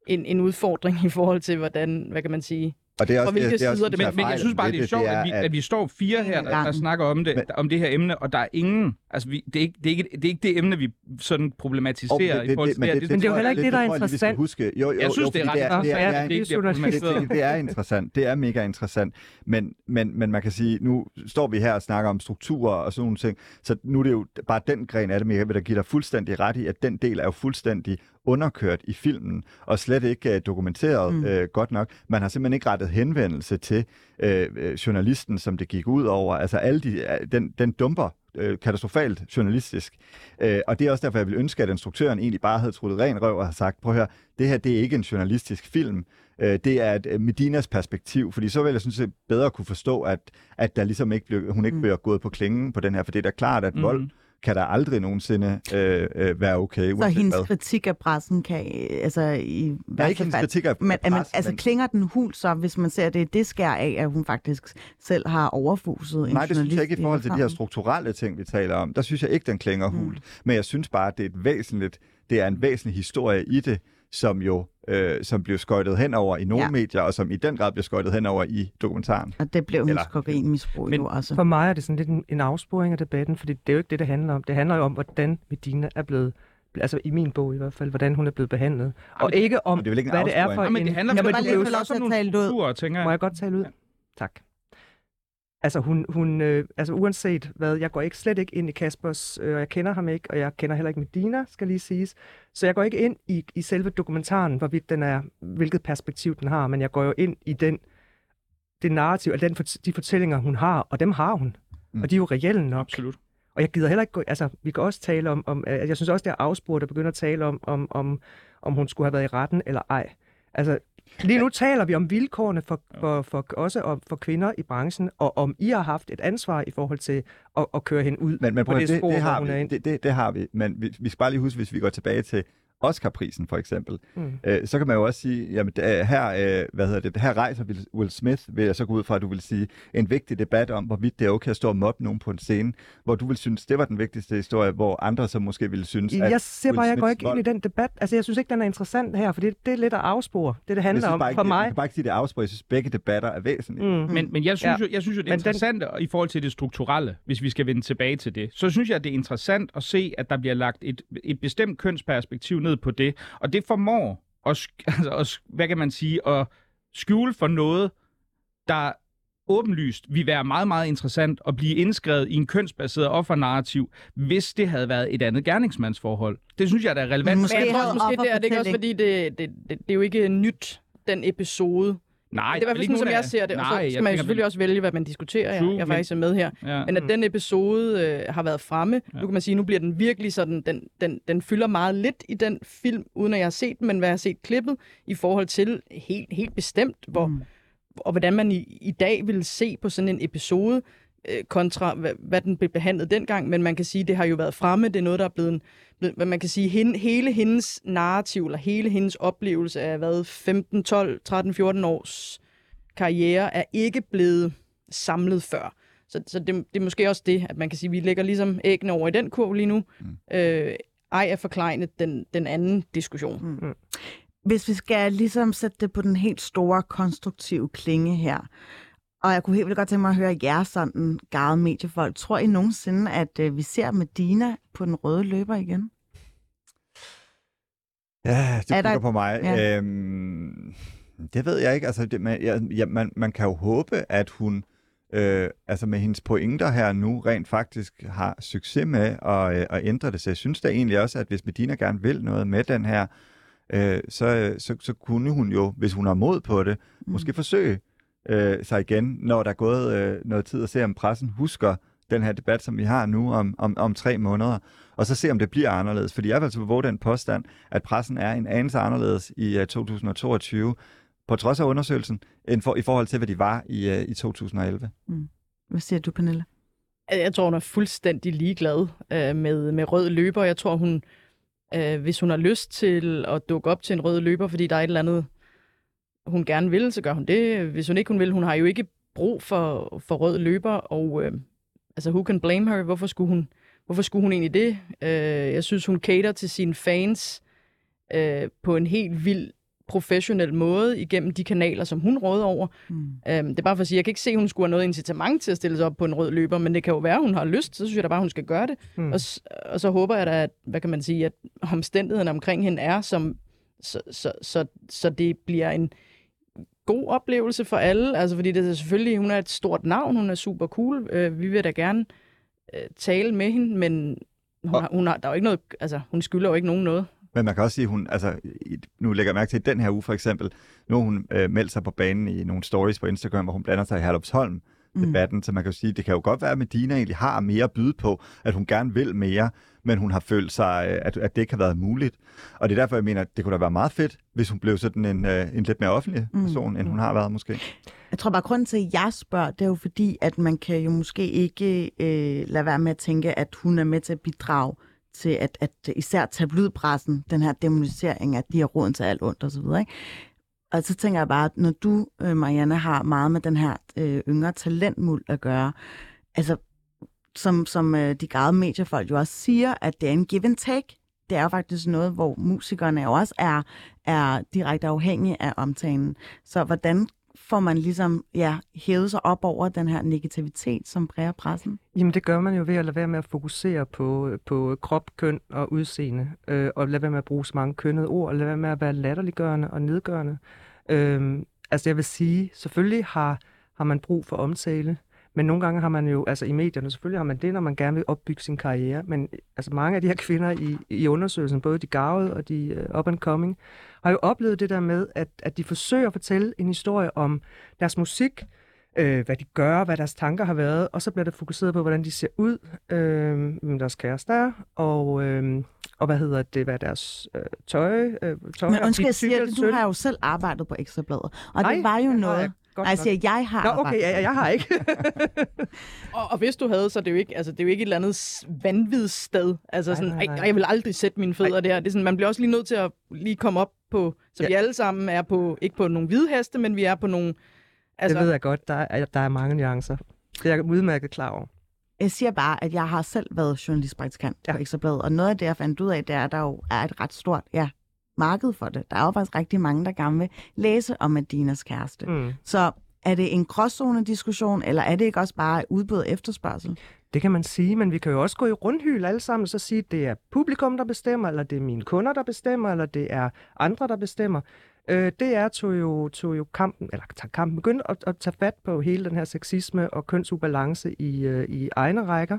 Speaker 7: en, en udfordring i forhold til, hvordan, hvad kan man sige,
Speaker 5: Og det er også,
Speaker 7: Fra hvilke
Speaker 5: det, det er også,
Speaker 7: sider det-
Speaker 4: Men, men jeg synes bare, det er sjovt, at, vi, at vi står fire her, der, der snakker om det,
Speaker 5: Men-
Speaker 4: om det her emne, og der er ingen... Altså, vi, det, er ikke, det, er ikke, det er ikke det emne, vi sådan problematiserer
Speaker 5: Og
Speaker 4: i forhold til det, her.
Speaker 8: men det er jo heller ikke det, der er interessant.
Speaker 5: Huske. Jo, jo,
Speaker 4: Jeg synes,
Speaker 5: jo,
Speaker 4: det er ret
Speaker 5: det er, det er, det
Speaker 8: det er
Speaker 5: det, det, det er interessant. Det er mega interessant. Men, men, men man kan sige, nu står vi her og snakker om strukturer og sådan nogle ting, så nu er det jo bare den gren af det, men jeg vil da give dig fuldstændig ret i, at den del er jo fuldstændig underkørt i filmen, og slet ikke uh, dokumenteret mm. uh, godt nok. Man har simpelthen ikke rettet henvendelse til uh, journalisten, som det gik ud over. Altså alle de, uh, den, den dumper øh, katastrofalt journalistisk. Øh, og det er også derfor, jeg vil ønske, at instruktøren egentlig bare havde truttet ren røv og havde sagt, prøv at høre, det her det er ikke en journalistisk film. Øh, det er et øh, Medinas perspektiv, fordi så vil jeg synes, jeg bedre kunne forstå, at, at der ligesom ikke blev, hun ikke
Speaker 3: Mm.
Speaker 5: bliver gået på klingen på den her, for det er da klart, at
Speaker 4: Mhm.
Speaker 5: vold kan der aldrig nogensinde øh, øh, være okay.
Speaker 3: Så hendes
Speaker 5: hvad.
Speaker 3: kritik af pressen kan, altså i
Speaker 5: er
Speaker 3: værste
Speaker 5: ikke hendes kritik af,
Speaker 3: Men,
Speaker 5: pressen,
Speaker 3: altså,
Speaker 5: men-
Speaker 3: klinger den hul så, hvis man ser det, det skær af, at hun faktisk selv har overfuset en
Speaker 5: Nej, det synes jeg ikke i forhold til de her strukturelle ting, vi taler om. Der synes jeg ikke, den klinger
Speaker 3: Mm.
Speaker 5: hult. Men jeg synes bare, at det er, et væsentligt, det er en væsentlig historie i det, som jo øh, som blev skøjtet henover i nogle
Speaker 3: Ja.
Speaker 5: medier, og som i den grad blev skøjtet henover i dokumentaren.
Speaker 3: Og det blev hendes kokainmisbrug
Speaker 4: Men-
Speaker 3: jo også.
Speaker 8: For mig er det sådan lidt en, en afsporing af debatten, fordi det er jo ikke det, det handler om. Det handler jo om, hvordan Medina er blevet, altså i min bog i hvert fald, hvordan hun er blevet behandlet. Og ikke om,
Speaker 5: Men det er vel ikke en
Speaker 8: hvad det er for
Speaker 5: afsporing?
Speaker 4: Ja, men
Speaker 8: en...
Speaker 4: det handler
Speaker 8: Jamen, du er jo
Speaker 3: til
Speaker 4: også
Speaker 3: at
Speaker 4: om nogle
Speaker 3: tale ud.
Speaker 4: tænker jeg.
Speaker 8: Må jeg godt tale ud?
Speaker 4: Ja.
Speaker 8: Tak. Altså, hun, hun øh, altså uanset hvad, jeg går ikke slet ikke ind i Kaspers, øh, og jeg kender ham ikke, og jeg kender heller ikke Medina, skal lige siges. Så jeg går ikke ind i, i selve dokumentaren, hvorvidt den er, hvilket perspektiv den har, men jeg går jo ind i den, det narrativ, eller den, de fortællinger, hun har, og dem har hun.
Speaker 5: Mm.
Speaker 8: Mm. Og de er jo reelle nok.
Speaker 4: Absolut.
Speaker 8: Og jeg gider heller ikke gå, altså vi kan også tale om, om øh, jeg synes også, det er afspurgt at begynde at tale om, om, om, om hun skulle have været i retten eller ej. Altså, lige nu taler vi om vilkårene for, for, for, også om, for kvinder i branchen, og om I har haft et ansvar i forhold til at, at køre hende ud
Speaker 5: Men, men
Speaker 8: på det,
Speaker 5: det,
Speaker 8: spor,
Speaker 5: det, har
Speaker 8: hun er
Speaker 5: vi,
Speaker 8: ind.
Speaker 5: det, det, det har vi, men vi, vi skal bare lige huske, hvis vi går tilbage til Oscar-prisen for eksempel,
Speaker 8: Mm.
Speaker 5: øh, så kan man jo også sige, jamen det, her, øh, hvad hedder det, her rejser Will, Will Smith, vil jeg så gå ud fra, at du vil sige, en vigtig debat om, hvorvidt det er okay at stå og mobbe nogen på en scene, hvor du vil synes, det var den vigtigste historie, hvor andre så måske ville synes, at
Speaker 8: Jeg ser
Speaker 5: Will
Speaker 8: bare, jeg går ikke ind i den debat. Altså, jeg synes ikke, den er interessant her, for det, det er lidt at afspore. Det, det
Speaker 5: jeg
Speaker 8: handler om
Speaker 5: ikke,
Speaker 8: for
Speaker 5: Jeg
Speaker 8: mig.
Speaker 5: kan bare ikke sige, det er afspurgt. Jeg synes, begge debatter er væsentlige.
Speaker 8: Mm.
Speaker 4: Men, men jeg synes,
Speaker 8: Ja.
Speaker 4: jo, jeg synes jo, det er
Speaker 8: Men den-
Speaker 4: interessant i forhold til det strukturelle, hvis vi skal vende tilbage til det. Så synes jeg, det er interessant at se, at der bliver lagt et, et bestemt kønsperspektiv ned på det. Og det formår at, altså, at, hvad kan man sige, at skjule for noget, der åbenlyst vil være meget, meget interessant at blive indskrevet i en kønsbaseret offernarrativ, hvis det havde været et andet gerningsmandsforhold. Det synes jeg, der er relevant.
Speaker 3: Måske
Speaker 7: Men jeg tror måske det er det ikke også, fordi det, det, det, det er jo ikke nyt, den episode.
Speaker 4: Nej,
Speaker 7: det er i hvert fald sådan, som jeg ser det. Og så
Speaker 4: Nej,
Speaker 7: skal man jo selvfølgelig også vælge, hvad man diskuterer.
Speaker 4: True,
Speaker 7: jeg, jeg er
Speaker 4: men-
Speaker 7: faktisk med her.
Speaker 4: Ja.
Speaker 7: Men at den episode øh, har været fremme,
Speaker 4: Ja.
Speaker 7: nu kan man sige, nu bliver den virkelig sådan, den, den, den fylder meget lidt i den film, uden at jeg har set den, men hvad jeg har set klippet, i forhold til helt, helt bestemt, hvor, mm. og hvordan man i, i dag vil se på sådan en episode, øh, kontra hvad, hvad den blev behandlet dengang, men man kan sige, det har jo været fremme, det er noget, der er blevet, blevet hvad man kan sige, hende, hele hendes narrativ, eller hele hendes oplevelse af hvad, 15, 12, 13, 14 års karriere, er ikke blevet samlet før. Så, så det, det er måske også det, at man kan sige, at vi lægger ligesom æggene over i den kurv lige nu. Mm. Øh, ej er forklegnet den, den anden diskussion.
Speaker 3: Mm. Hvis vi skal ligesom sætte det på den helt store konstruktive klinge her, og jeg kunne helt vildt godt tænke mig at høre jer sådan, garde mediefolk. Tror I nogensinde, at øh, vi ser Medina på den røde løber igen?
Speaker 5: Ja, det
Speaker 3: Er der-
Speaker 5: bygger på mig.
Speaker 3: Ja.
Speaker 5: Øhm, det ved jeg ikke. Altså, det, man, ja, man, man kan jo håbe, at hun øh, altså med hendes pointer her nu rent faktisk har succes med at, øh, at ændre det. Så jeg synes da egentlig også, at hvis Medina gerne vil noget med den her, øh, så, så, så kunne hun jo, hvis hun har mod på det, mm. måske forsøge øh, sig igen, når der er gået øh, noget tid at se, om pressen husker den her debat, som vi har nu om, om, om tre måneder, og så se, om det bliver anderledes. Fordi jeg vil altså våge den påstand, at pressen er en anelse anderledes i uh, 2022, på trods af undersøgelsen, end for, i forhold til, hvad de var i, uh, i 2011.
Speaker 3: Hvad siger du, Pernille?
Speaker 7: Jeg tror, hun er fuldstændig ligeglad øh, med, med rød løber. Jeg tror, hun, øh, hvis hun har lyst til at dukke op til en rød løber, fordi der er et eller andet, hun gerne vil, så gør hun det. Hvis hun ikke hun vil, hun har jo ikke brug for, for rød løber, og øh, altså, who can blame her? Hvorfor skulle hun, hvorfor skulle hun egentlig det? Øh, jeg synes, hun cater til sine fans øh, på en helt vild professionel måde igennem de kanaler, som hun råder over.
Speaker 3: Mm.
Speaker 7: Øhm, det er bare for at sige, jeg kan ikke se, at hun skulle have noget incitament til at stille sig op på en rød løber, men det kan jo være, at hun har lyst, så synes jeg da bare, at hun skal gøre det.
Speaker 8: Mm.
Speaker 7: Og, og så håber jeg da, at, hvad kan man sige, at omstændighederne omkring hende er, som, så, så, så, så det bliver en god oplevelse for alle. Altså, fordi det er selvfølgelig, hun er et stort navn, hun er super cool. Øh, vi vil da gerne øh, tale med hende, men hun,
Speaker 5: Og-
Speaker 7: har, hun har, der er jo ikke noget, altså, hun skylder jo ikke nogen noget.
Speaker 5: Men man kan også sige, hun, altså, nu lægger jeg mærke til, at den her uge for eksempel, nu har hun øh, meldt sig på banen i nogle stories på Instagram, hvor hun blander sig i Herlufsholm debatten, mm. så man kan jo sige, det kan jo godt være, at Medina egentlig har mere at byde på, at hun gerne vil mere, men hun har følt sig, øh, at, at det ikke har været muligt. Og det er derfor, jeg mener, at det kunne da være meget fedt, hvis hun blev sådan en, øh, en lidt mere offentlig person, mm. end hun har været måske.
Speaker 3: Jeg tror bare, grunden til, at jeg spørger, det er jo fordi, at man kan jo måske ikke øh, lade være med at tænke, at hun er med til at bidrage til, at, at især tabloidpressen, den her demonisering, at de har råden til alt ondt osv., ikke? Og så tænker jeg bare, at når du, øh, Marianne, har meget med den her øh, yngre talentmuld at gøre, altså som, som øh, de græde mediefolk jo også siger, at det er en give and take. Det er jo faktisk noget, hvor musikerne jo også er, er direkte afhængige af omtalen. Så hvordan får man ligesom ja, hævet sig op over den her negativitet, som præger pressen?
Speaker 8: Jamen det gør man jo ved at lade være med at fokusere på, på krop, køn og udseende, øh, og lade være med at bruge så mange kønnede ord, og lade være med at være latterliggørende og nedgørende. Øh, altså jeg vil sige, selvfølgelig har, har man brug for omtale, men nogle gange har man jo, altså i medierne, selvfølgelig har man det, når man gerne vil opbygge sin karriere, men altså mange af de her kvinder i, i undersøgelsen, både de gavede og de uh, up and coming, har jo oplevet det der med, at, at de forsøger at fortælle en historie om deres musik, øh, hvad de gør, hvad deres tanker har været, og så bliver det fokuseret på, hvordan de ser ud, øh, hvem deres kærester er, og, øh, og hvad hedder det, hvad deres øh, tøj, øh, tøj
Speaker 3: Men undskyld, jeg siger du har jo selv arbejdet på Ekstrabladet, og
Speaker 8: Nej,
Speaker 3: det var jo noget...
Speaker 8: jeg godt
Speaker 3: Nej, jeg
Speaker 8: nok.
Speaker 3: siger, jeg har
Speaker 8: Nå, okay, ja, jeg har ikke.
Speaker 7: Og, og hvis du havde, så er det jo ikke, altså, det er jo ikke et eller andet s- vanvidssted. Altså sådan,
Speaker 8: nej,
Speaker 7: nej,
Speaker 8: nej.
Speaker 7: jeg vil aldrig sætte mine fødder der. Det er sådan, man bliver også lige nødt til at lige komme op på, så
Speaker 8: Ja.
Speaker 7: vi alle sammen er på, ikke på nogle hvide heste, men vi er på nogle...
Speaker 8: Altså, det ved jeg godt, der er, der er mange nuancer. Det er jeg udmærket klar over.
Speaker 3: Jeg siger bare, at jeg har selv været journalistpraktikant ja. På Ekstrabladet, og noget af det, jeg fandt ud af, det er, at der jo er et ret stort ja, marked for det. Der er jo faktisk rigtig mange, der gerne vil læse om Medinas kæreste. Mm. Så er det en gråzone-diskussion, eller er det ikke også bare udbud og efterspørgsel?
Speaker 8: Det kan man sige, men vi kan jo også gå i rundhyl alle sammen og så sige, at det er publikum, der bestemmer, eller det er mine kunder, der bestemmer, eller det er andre, der bestemmer. Øh, DR tog jo, tog jo kampen, eller kampen, begyndte at, at tage fat på hele den her sexisme og kønsubalance i, øh, i egne rækker.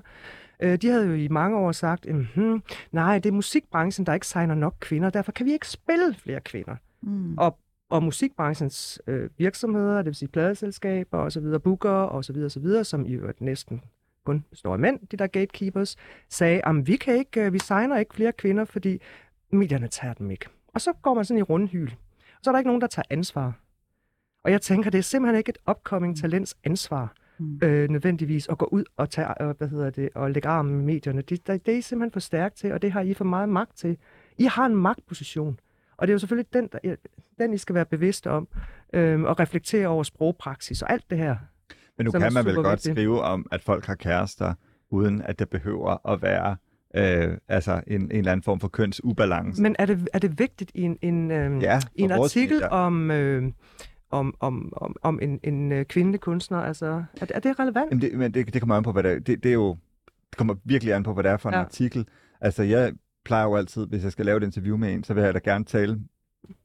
Speaker 8: Øh, de havde jo i mange år sagt, mm nej, det er musikbranchen, der ikke signer nok kvinder, derfor kan vi ikke spille flere kvinder.
Speaker 3: Mm.
Speaker 8: Og, og musikbranchens øh, virksomheder, det vil sige pladeselskaber og så videre, booker og så videre, så videre, som i øvrigt næsten kun står af mænd, de der gatekeepers, sagde, at vi kan ikke, øh, vi signer ikke flere kvinder, fordi medierne tager dem ikke. Og så går man sådan i rundhyl. Og så er der ikke nogen, der tager ansvar. Og jeg tænker, det er simpelthen ikke et upcoming talents ansvar,
Speaker 3: Mm.
Speaker 8: øh, nødvendigvis, at gå ud og, tage, øh, hvad hedder det, og lægge armen med medierne. Det, det, det er I simpelthen for stærkt til, og det har I for meget magt til. I har en magtposition. Og det er jo selvfølgelig den, der, den I skal være bevidste om, øh, og reflektere over sprogpraksis og alt det her.
Speaker 5: Men nu kan man vel godt
Speaker 8: vigtigt.
Speaker 5: skrive om, at folk har kærester, uden at det behøver at være øh, altså en, en eller anden form for kønsubalance.
Speaker 8: Men er det, er det vigtigt i en, en, øh,
Speaker 5: ja,
Speaker 8: i en artikel
Speaker 5: medier.
Speaker 8: om, øh, om, om, om, om en, en øh, kvindelig kunstner? Altså, er, det- er det relevant?
Speaker 5: Jamen det, men det, det kommer an på, hvad det er. Det, det er jo det kommer virkelig an på, hvad det er for en
Speaker 8: Ja.
Speaker 5: artikel. Altså, jeg plejer jo altid, hvis jeg skal lave et interview med en, så vil jeg da gerne tale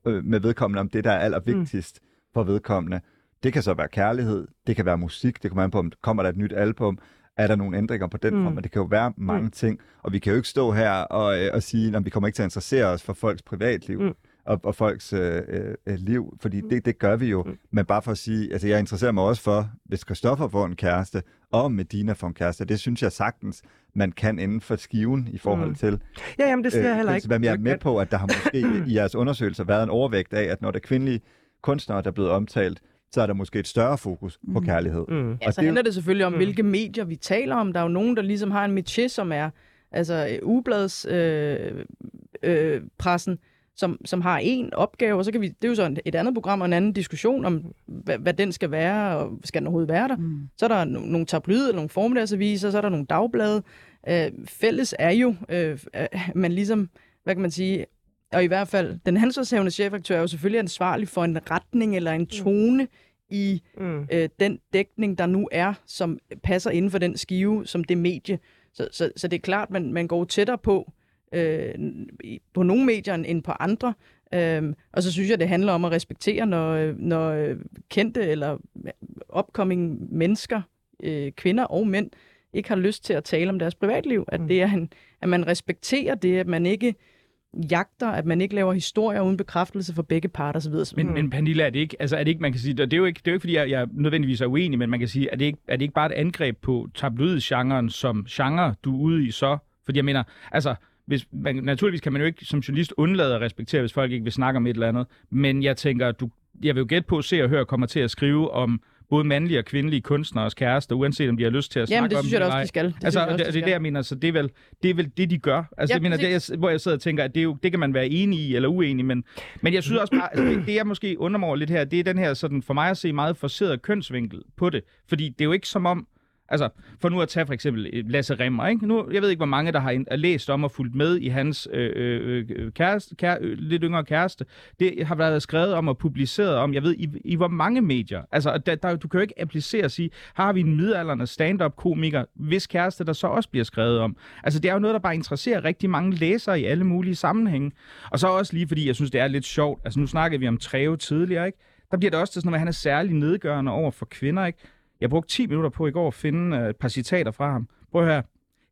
Speaker 5: øh, med vedkommende om det, der er allervigtigst mm. for vedkommende. Det kan så være kærlighed, det kan være musik, det kommer an på, om kommer der et nyt album, er der nogle ændringer på den
Speaker 8: Mm.
Speaker 5: mm. front, men det kan jo være mange
Speaker 8: Mm.
Speaker 5: mm. ting, og vi kan jo ikke stå her og, øh, og sige, at vi kommer ikke til at interessere os for folks privatliv.
Speaker 8: Mm.
Speaker 5: Mm og, og folks øh, øh, liv, fordi det, det gør vi jo.
Speaker 8: Mm.
Speaker 5: Mm. Men bare for at sige, altså jeg interesserer mig også for, hvis Christoffer får en kæreste, og Medina får en kæreste, det synes jeg sagtens, man kan inden for skiven i forhold
Speaker 8: Mm.
Speaker 5: til.
Speaker 8: Ja, jamen det siger jeg heller ikke.
Speaker 5: Men jeg er med på, at der har måske i jeres undersøgelser været en overvægt af, at når der er kvindelige kunstnere, der er blevet omtalt, så er der måske et større fokus på
Speaker 3: Mm.
Speaker 5: kærlighed.
Speaker 8: Mm.
Speaker 7: Ja, så
Speaker 5: det er jo-
Speaker 7: handler det selvfølgelig om,
Speaker 8: Mm.
Speaker 7: hvilke medier vi taler om. Der er jo nogen, der ligesom har en métier, som er altså øh, ublads øh, øh, pressen, som, som har en opgave, og så kan vi, det er jo så et andet program og en anden diskussion om, hvad, hvad den skal være, og skal den overhovedet være der.
Speaker 3: Mm.
Speaker 7: Så er der no- nogle tabloider, nogle formiddagsaviser, så er der nogle dagblade. Øh, fælles er jo, øh, at man ligesom, hvad kan man sige, og i hvert fald, den ansvarshævende chefredaktør er jo selvfølgelig ansvarlig for en retning eller en tone i
Speaker 8: Mm.
Speaker 7: øh, den dækning, der nu er, som passer inden for den skive, som det medie. Så, så, så det er klart, man, man går tættere på øh, i- på nogle medier end- på andre. Øhm, og så synes jeg, det handler om at respektere, når, når kendte eller upcoming mennesker, øh, kvinder og mænd, ikke har lyst til at tale om deres privatliv. At,
Speaker 8: Mm.
Speaker 7: det er en, at man respekterer det, at man ikke jagter, at man ikke laver historier uden bekræftelse for begge parter osv.
Speaker 4: Men, men Pernille, er det ikke, altså er det ikke, man kan sige, og det er jo ikke, det er jo ikke fordi jeg, jeg nødvendigvis er uenig, men man kan sige, er det ikke, er det ikke bare et angreb på tabloid-genren som genre, du er ude i så? Fordi jeg mener, altså, hvis, man, naturligvis kan man jo ikke som journalist undlade at respektere, hvis folk ikke vil snakke om et eller andet, men jeg tænker, du, jeg vil jo gætte på, at se og høre kommer til at skrive om både mandlige og kvindelige kunstneres kærester, uanset om de har lyst til at
Speaker 7: Jamen,
Speaker 4: snakke
Speaker 7: det
Speaker 4: om
Speaker 7: synes jeg da
Speaker 4: eller
Speaker 7: også, de skal. Det synes
Speaker 4: altså,
Speaker 7: jeg
Speaker 4: og
Speaker 7: også,
Speaker 4: det,
Speaker 7: de
Speaker 4: og det er det, jeg mener, så det er vel det, er vel det de gør. Altså,
Speaker 7: Ja,
Speaker 4: jeg mener, det, jeg, hvor jeg sidder og tænker, at det, er jo, det kan man være enig i eller uenig, men, men jeg synes også bare, altså, det, det jeg måske undrer mig over lidt her, det er den her sådan, for mig at se meget forseret kønsvinkel på det. Fordi det er jo ikke som om, Altså, for nu at tage for eksempel øh, Lasse Remmer, ikke? Nu, jeg ved ikke, hvor mange, der har læst om og fulgt med i hans øh, øh, øh kæreste, kære, øh, lidt yngre kæreste. Det har været skrevet om og publiceret om, jeg ved, i, i hvor mange medier. Altså, der, der, du kan jo ikke applicere og sige, har vi en midalderne stand-up-komiker, hvis kæreste der så også bliver skrevet om. Altså, det er jo noget, der bare interesserer rigtig mange læsere i alle mulige sammenhænge. Og så også lige, fordi jeg synes, det er lidt sjovt. Altså, nu snakkede vi om Treve tidligere, ikke? Der bliver det også til sådan noget, at han er særlig nedgørende over for kvinder, ikke? Jeg brugte 10 minutter på i går at finde øh, et par citater fra ham. Prøv at høre.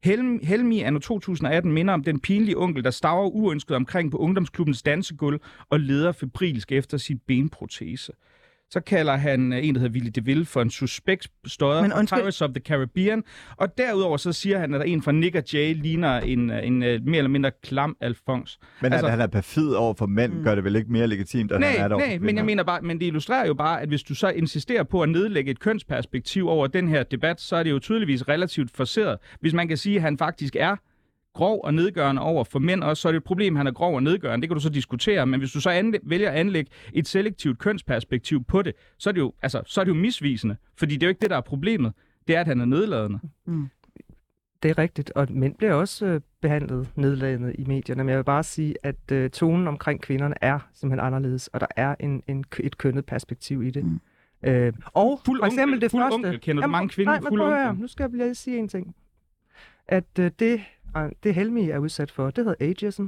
Speaker 4: Helm, Helmi anno 2018 minder om den pinlige onkel, der staver uønsket omkring på ungdomsklubbens dansegulv og leder febrilsk efter sin benprotese. Så kalder han øh, en, der hedder Willy DeVille, for en suspekt støder
Speaker 3: Men
Speaker 4: fra
Speaker 3: undskyld.
Speaker 4: Pirates of the Caribbean. Og derudover så siger han, at der er en fra Nick og Jay ligner en, øh, en, en mere eller mindre klam Alfons.
Speaker 5: Men
Speaker 4: Altså-
Speaker 5: at han er perfid over for mænd,
Speaker 3: Mm.
Speaker 5: gør det vel ikke mere legitimt, at han
Speaker 4: Nej,
Speaker 5: er der
Speaker 4: nej,
Speaker 5: for
Speaker 4: men jeg mener bare, men det illustrerer jo bare, at hvis du så insisterer på at nedlægge et kønsperspektiv over den her debat, så er det jo tydeligvis relativt forseret. Hvis man kan sige, at han faktisk er grov og nedgørende over for mænd også, så er det et problem, at han er grov og nedgørende. Det kan du så diskutere, men hvis du så anlæ- vælger at anlægge et selektivt kønsperspektiv på det, så er det jo, altså, så er det jo misvisende. Fordi det er jo ikke det, der er problemet. Det er, at han er nedladende.
Speaker 8: Det er rigtigt, og mænd bliver også øh, behandlet nedladende i medierne, men jeg vil bare sige, at øh, tonen omkring kvinderne er simpelthen anderledes, og der er en, en, et kønnet perspektiv i det.
Speaker 3: Mm.
Speaker 8: Mm. Øh, og
Speaker 4: Fuld
Speaker 8: for eksempel
Speaker 4: onkel,
Speaker 8: det
Speaker 4: fuld
Speaker 8: første...
Speaker 4: onkel. Kender du mange kvinder
Speaker 8: Nej, men prøv at høre, nu skal jeg lige sige en ting. At øh, det, det Helmi er udsat for, det hedder ageism,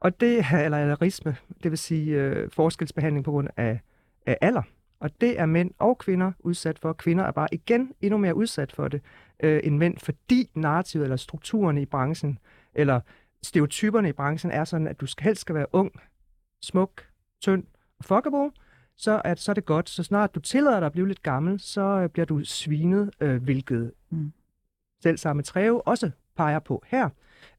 Speaker 8: Og det er, eller alderisme, det vil sige øh, forskelsbehandling på grund af, af alder. Og det er mænd og kvinder udsat for. Kvinder er bare igen endnu mere udsat for det øh, end mænd, fordi narrativet eller strukturerne i branchen, eller stereotyperne i branchen er sådan, at du skal helst skal være ung, smuk, tynd og fuckable, så, at, så er det godt. Så snart du tillader dig at blive lidt gammel, så øh, bliver du svinet, øh, hvilket mm. selv samme Treve også peger på her.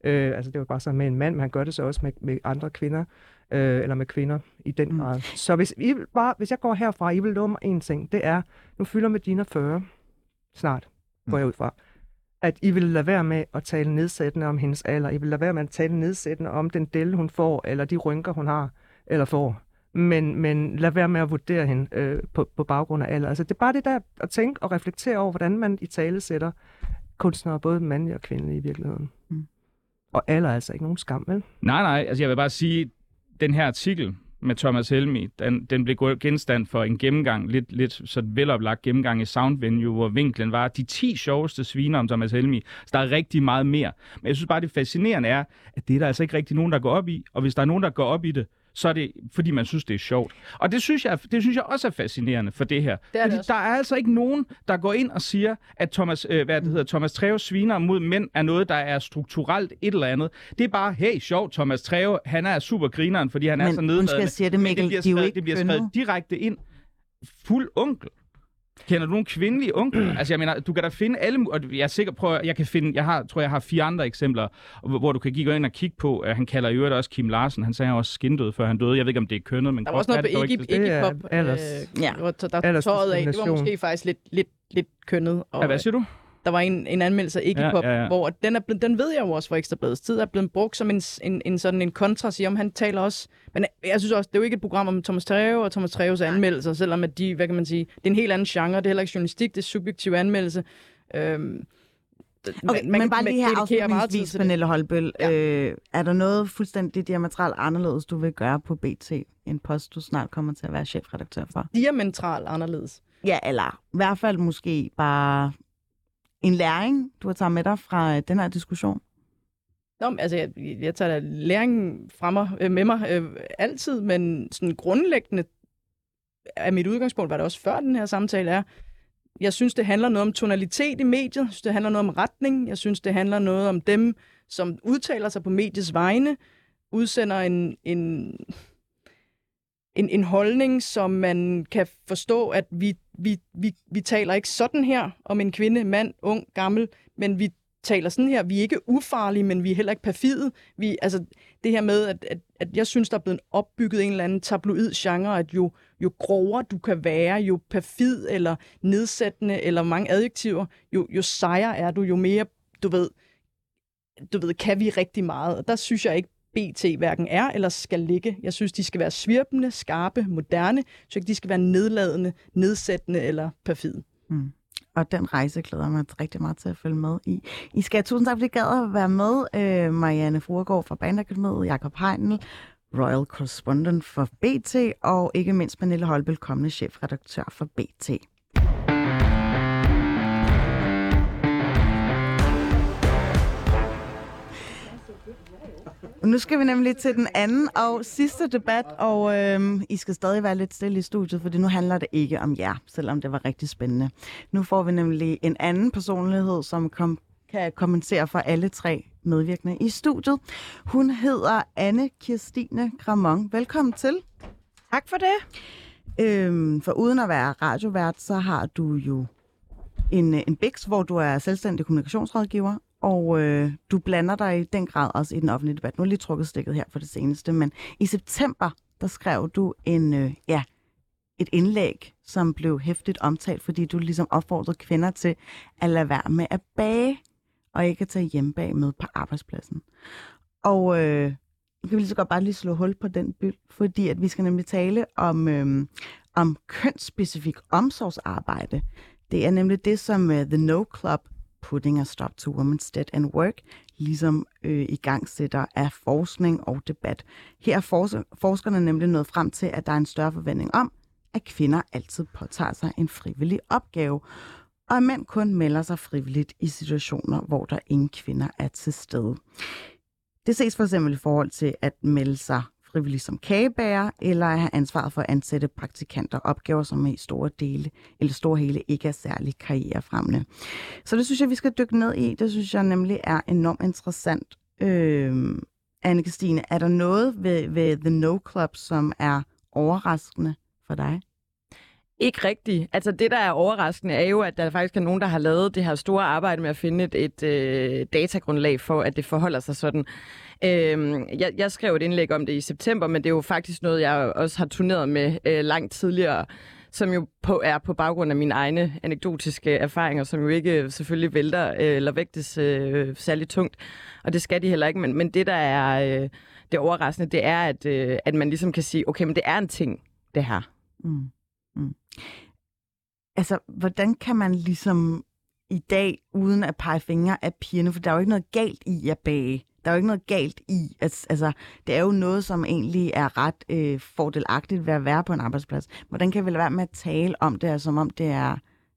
Speaker 8: Øh, altså det var bare sådan med en mand, men han gør det så også med, med andre kvinder, øh, eller med kvinder i den mm. grad. Så hvis, I bare, hvis jeg går herfra, I vil love mig en ting, det er, nu fylder Medina 40 snart, går jeg ud fra, at I vil lade være med at tale nedsættende om hendes alder. I vil lade være med at tale nedsættende om den del, hun får, eller de rynker, hun har, eller får. Men, men lad være med at vurdere hende øh, på, på baggrund af alder. Altså, det er bare det der at tænke og reflektere over, hvordan man i tale sætter kunstnere, både mandlige og kvindelige i virkeligheden. Mm. Og alder er altså ikke nogen skam, vel?
Speaker 4: Nej, nej. Altså, jeg vil bare sige, den her artikel med Thomas Helmi, den, den blev genstand for en gennemgang, lidt, lidt så veloplagt gennemgang i Sound Venue, hvor vinklen var de 10 sjoveste sviner om Thomas Helmi. Så der er rigtig meget mere. Men jeg synes bare, det fascinerende er, at det er der altså ikke rigtig nogen, der går op i. Og hvis der er nogen, der går op i det, så er det, fordi man synes, det er sjovt. Og det synes jeg, det synes jeg også er fascinerende for det her.
Speaker 7: Det er
Speaker 4: fordi
Speaker 7: det også.
Speaker 4: der er altså ikke nogen, der går ind og siger, at Thomas, øh, hvad det hedder, Thomas Treve sviner mod mænd er noget, der er strukturelt et eller andet. Det er bare, hey, sjovt, Thomas Treve, han er super grineren, fordi han er
Speaker 3: Men
Speaker 4: så
Speaker 3: undskyld,
Speaker 4: nedladende.
Speaker 3: jeg siger det,
Speaker 4: Men
Speaker 3: Mikkel,
Speaker 4: bliver
Speaker 3: de er
Speaker 4: skrevet,
Speaker 3: ikke
Speaker 4: det bliver skrevet direkte ind. Fuld onkel. Kender du nogle kvindelige onkler? altså, jeg mener, du kan da finde alle... Og jeg er sikker på, at jeg kan finde... Jeg har, tror, jeg har fire andre eksempler, hvor, du kan gå ind og kigge på. at han kalder i øvrigt også Kim Larsen. Han sagde, at han var også skindød, før han døde. Jeg ved ikke, om det er kønnet, men
Speaker 7: Der var også noget på Iggy,
Speaker 8: er
Speaker 7: Iggy Pop,
Speaker 8: alders-
Speaker 3: Ja.
Speaker 7: der, tøjet af. Det var måske faktisk lidt, lidt, lidt kønnet. Og,
Speaker 4: Ja, hvad siger du?
Speaker 7: Der var en, en anmeldelse af Iggy
Speaker 4: Ja,
Speaker 7: Pop,
Speaker 4: ja, ja.
Speaker 7: hvor den, er blevet, den ved jeg jo også fra Ekstrabladets tid, er blevet brugt som en, en, en sådan en kontra, siger om han taler også. Men jeg synes også, det er jo ikke et program om Thomas Treve og Thomas Treves anmeldelser, selvom at de, hvad kan man sige, det er en helt anden genre, det er heller ikke journalistik, det er subjektiv anmeldelse. Øhm,
Speaker 3: Okay, men, men bare lige her afslutningsvis. Pernille Holbøl.
Speaker 7: Ja.
Speaker 3: Øh, er der noget fuldstændig diametralt anderledes, du vil gøre på BT, en post, du snart kommer til at være chefredaktør for?
Speaker 7: Diametralt anderledes.
Speaker 3: Ja, eller i hvert fald måske bare en læring, du har taget med dig fra øh, den her diskussion.
Speaker 7: Nå, altså, jeg, jeg tager da læringen fra mig, øh, med mig øh, altid, men sådan grundlæggende er mit udgangspunkt, var det også før den her samtale er, jeg synes, det handler noget om tonalitet i mediet, jeg synes, det handler noget om retning, jeg synes, det handler noget om dem, som udtaler sig på mediets vegne, udsender en, en, en, en holdning, som man kan forstå, at vi, vi, vi, vi taler ikke sådan her om en kvinde, mand, ung, gammel, men vi taler sådan her. Vi er ikke ufarlige, men vi er heller ikke perfide. Vi, altså, det her med, at, at, at jeg synes, der er blevet opbygget en eller anden tabloid genre, at jo, jo grovere du kan være, jo perfid eller nedsættende eller mange adjektiver, jo, jo sejere er du, jo mere, du ved, du ved, kan vi rigtig meget. Og der synes jeg ikke, BT hverken er eller skal ligge. Jeg synes, de skal være svirpende, skarpe, moderne. Jeg synes ikke, de skal være nedladende, nedsættende eller perfide.
Speaker 3: Mm. Og den rejse glæder mig rigtig meget til at følge med i. I skal have tusind tak, fordi I gad at være med. Øh, Marianne Fruergaard fra Bandakademiet, Jakob Heinel, Royal Correspondent for BT, og ikke mindst Pernille Holbøl, kommende chefredaktør for BT. Nu skal vi nemlig til den anden og sidste debat, og øhm, I skal stadig være lidt stille i studiet, for nu handler det ikke om jer, selvom det var rigtig spændende. Nu får vi nemlig en anden personlighed, som kom, kan kommentere for alle tre medvirkende i studiet. Hun hedder Anne Kirstine Gramon. Velkommen til.
Speaker 9: Tak for det.
Speaker 3: Øhm, for uden at være radiovært, så har du jo en, en BIX, hvor du er selvstændig kommunikationsrådgiver, og øh, du blander dig i den grad også i den offentlige debat. Nu har jeg lige trukket stikket her for det seneste, men i september, der skrev du en, øh, ja, et indlæg, som blev hæftigt omtalt, fordi du ligesom opfordrede kvinder til at lade være med at bage, og ikke at tage hjemmebag med på arbejdspladsen. Og øh, kan vi lige så godt bare lige slå hul på den byld, fordi at vi skal nemlig tale om, øh, om kønsspecifik omsorgsarbejde. Det er nemlig det, som uh, The No Club, Putting a Stop to Women's Dead and Work, ligesom øh, i gang sætter af forskning og debat. Her er fors- forskerne nemlig nået frem til, at der er en større forventning om, at kvinder altid påtager sig en frivillig opgave, og at mænd kun melder sig frivilligt i situationer, hvor der ingen kvinder er til stede. Det ses for eksempel i forhold til at melde sig frivillig som kagebærer, eller at have ansvaret for at ansætte praktikanter, opgaver, som i store dele, eller store hele ikke er særlig karrierefremmende. Så det synes jeg, vi skal dykke ned i. Det synes jeg nemlig er enormt interessant. Øh, anne Christine, er der noget ved, ved The No Club, som er overraskende for dig?
Speaker 9: Ikke rigtigt. Altså det, der er overraskende, er jo, at der faktisk er nogen, der har lavet det her store arbejde med at finde et, et øh, datagrundlag for, at det forholder sig sådan. Øh, jeg, jeg skrev et indlæg om det i september, men det er jo faktisk noget, jeg også har turneret med øh, langt tidligere som jo på, er på baggrund af mine egne anekdotiske erfaringer, som jo ikke øh, selvfølgelig vælter øh, eller vægtes øh, særlig tungt. Og det skal de heller ikke. Men, men det, der er øh, det overraskende, det er, at, øh, at man ligesom kan sige, okay, men det er en ting, det her. Mm. Mm.
Speaker 3: Altså, hvordan kan man ligesom i dag, uden at pege fingre af pigerne, for der er jo ikke noget galt i at bage. Der er jo ikke noget galt i, at altså, det er jo noget, som egentlig er ret øh, fordelagtigt ved at være på en arbejdsplads. Hvordan kan vi lade være med at tale om det, som om det er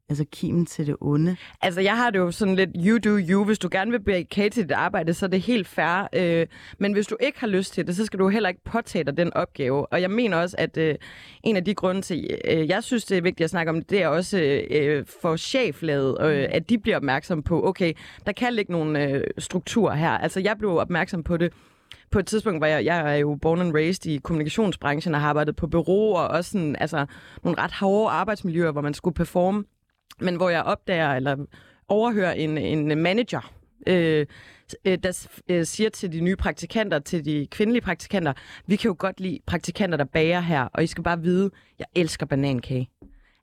Speaker 3: altså kimen til det onde?
Speaker 9: Altså, jeg har det jo sådan lidt, you do you. Hvis du gerne vil blive til dit arbejde, så er det helt fair. Øh, men hvis du ikke har lyst til det, så skal du heller ikke påtage dig den opgave. Og jeg mener også, at øh, en af de grunde til, øh, jeg synes, det er vigtigt at snakke om, det er også øh, for cheflaget, øh, at de bliver opmærksom på, okay, der kan ligge nogle øh, strukturer her. Altså, jeg blev opmærksom på det på et tidspunkt, hvor jeg, jeg er jo born and raised i kommunikationsbranchen og har arbejdet på bureauer og også sådan, altså, nogle ret hårde arbejdsmiljøer, hvor man skulle performe men hvor jeg opdager eller overhører en, en manager, øh, øh, der øh, siger til de nye praktikanter, til de kvindelige praktikanter, vi kan jo godt lide praktikanter, der bager her, og I skal bare vide, jeg elsker banankage.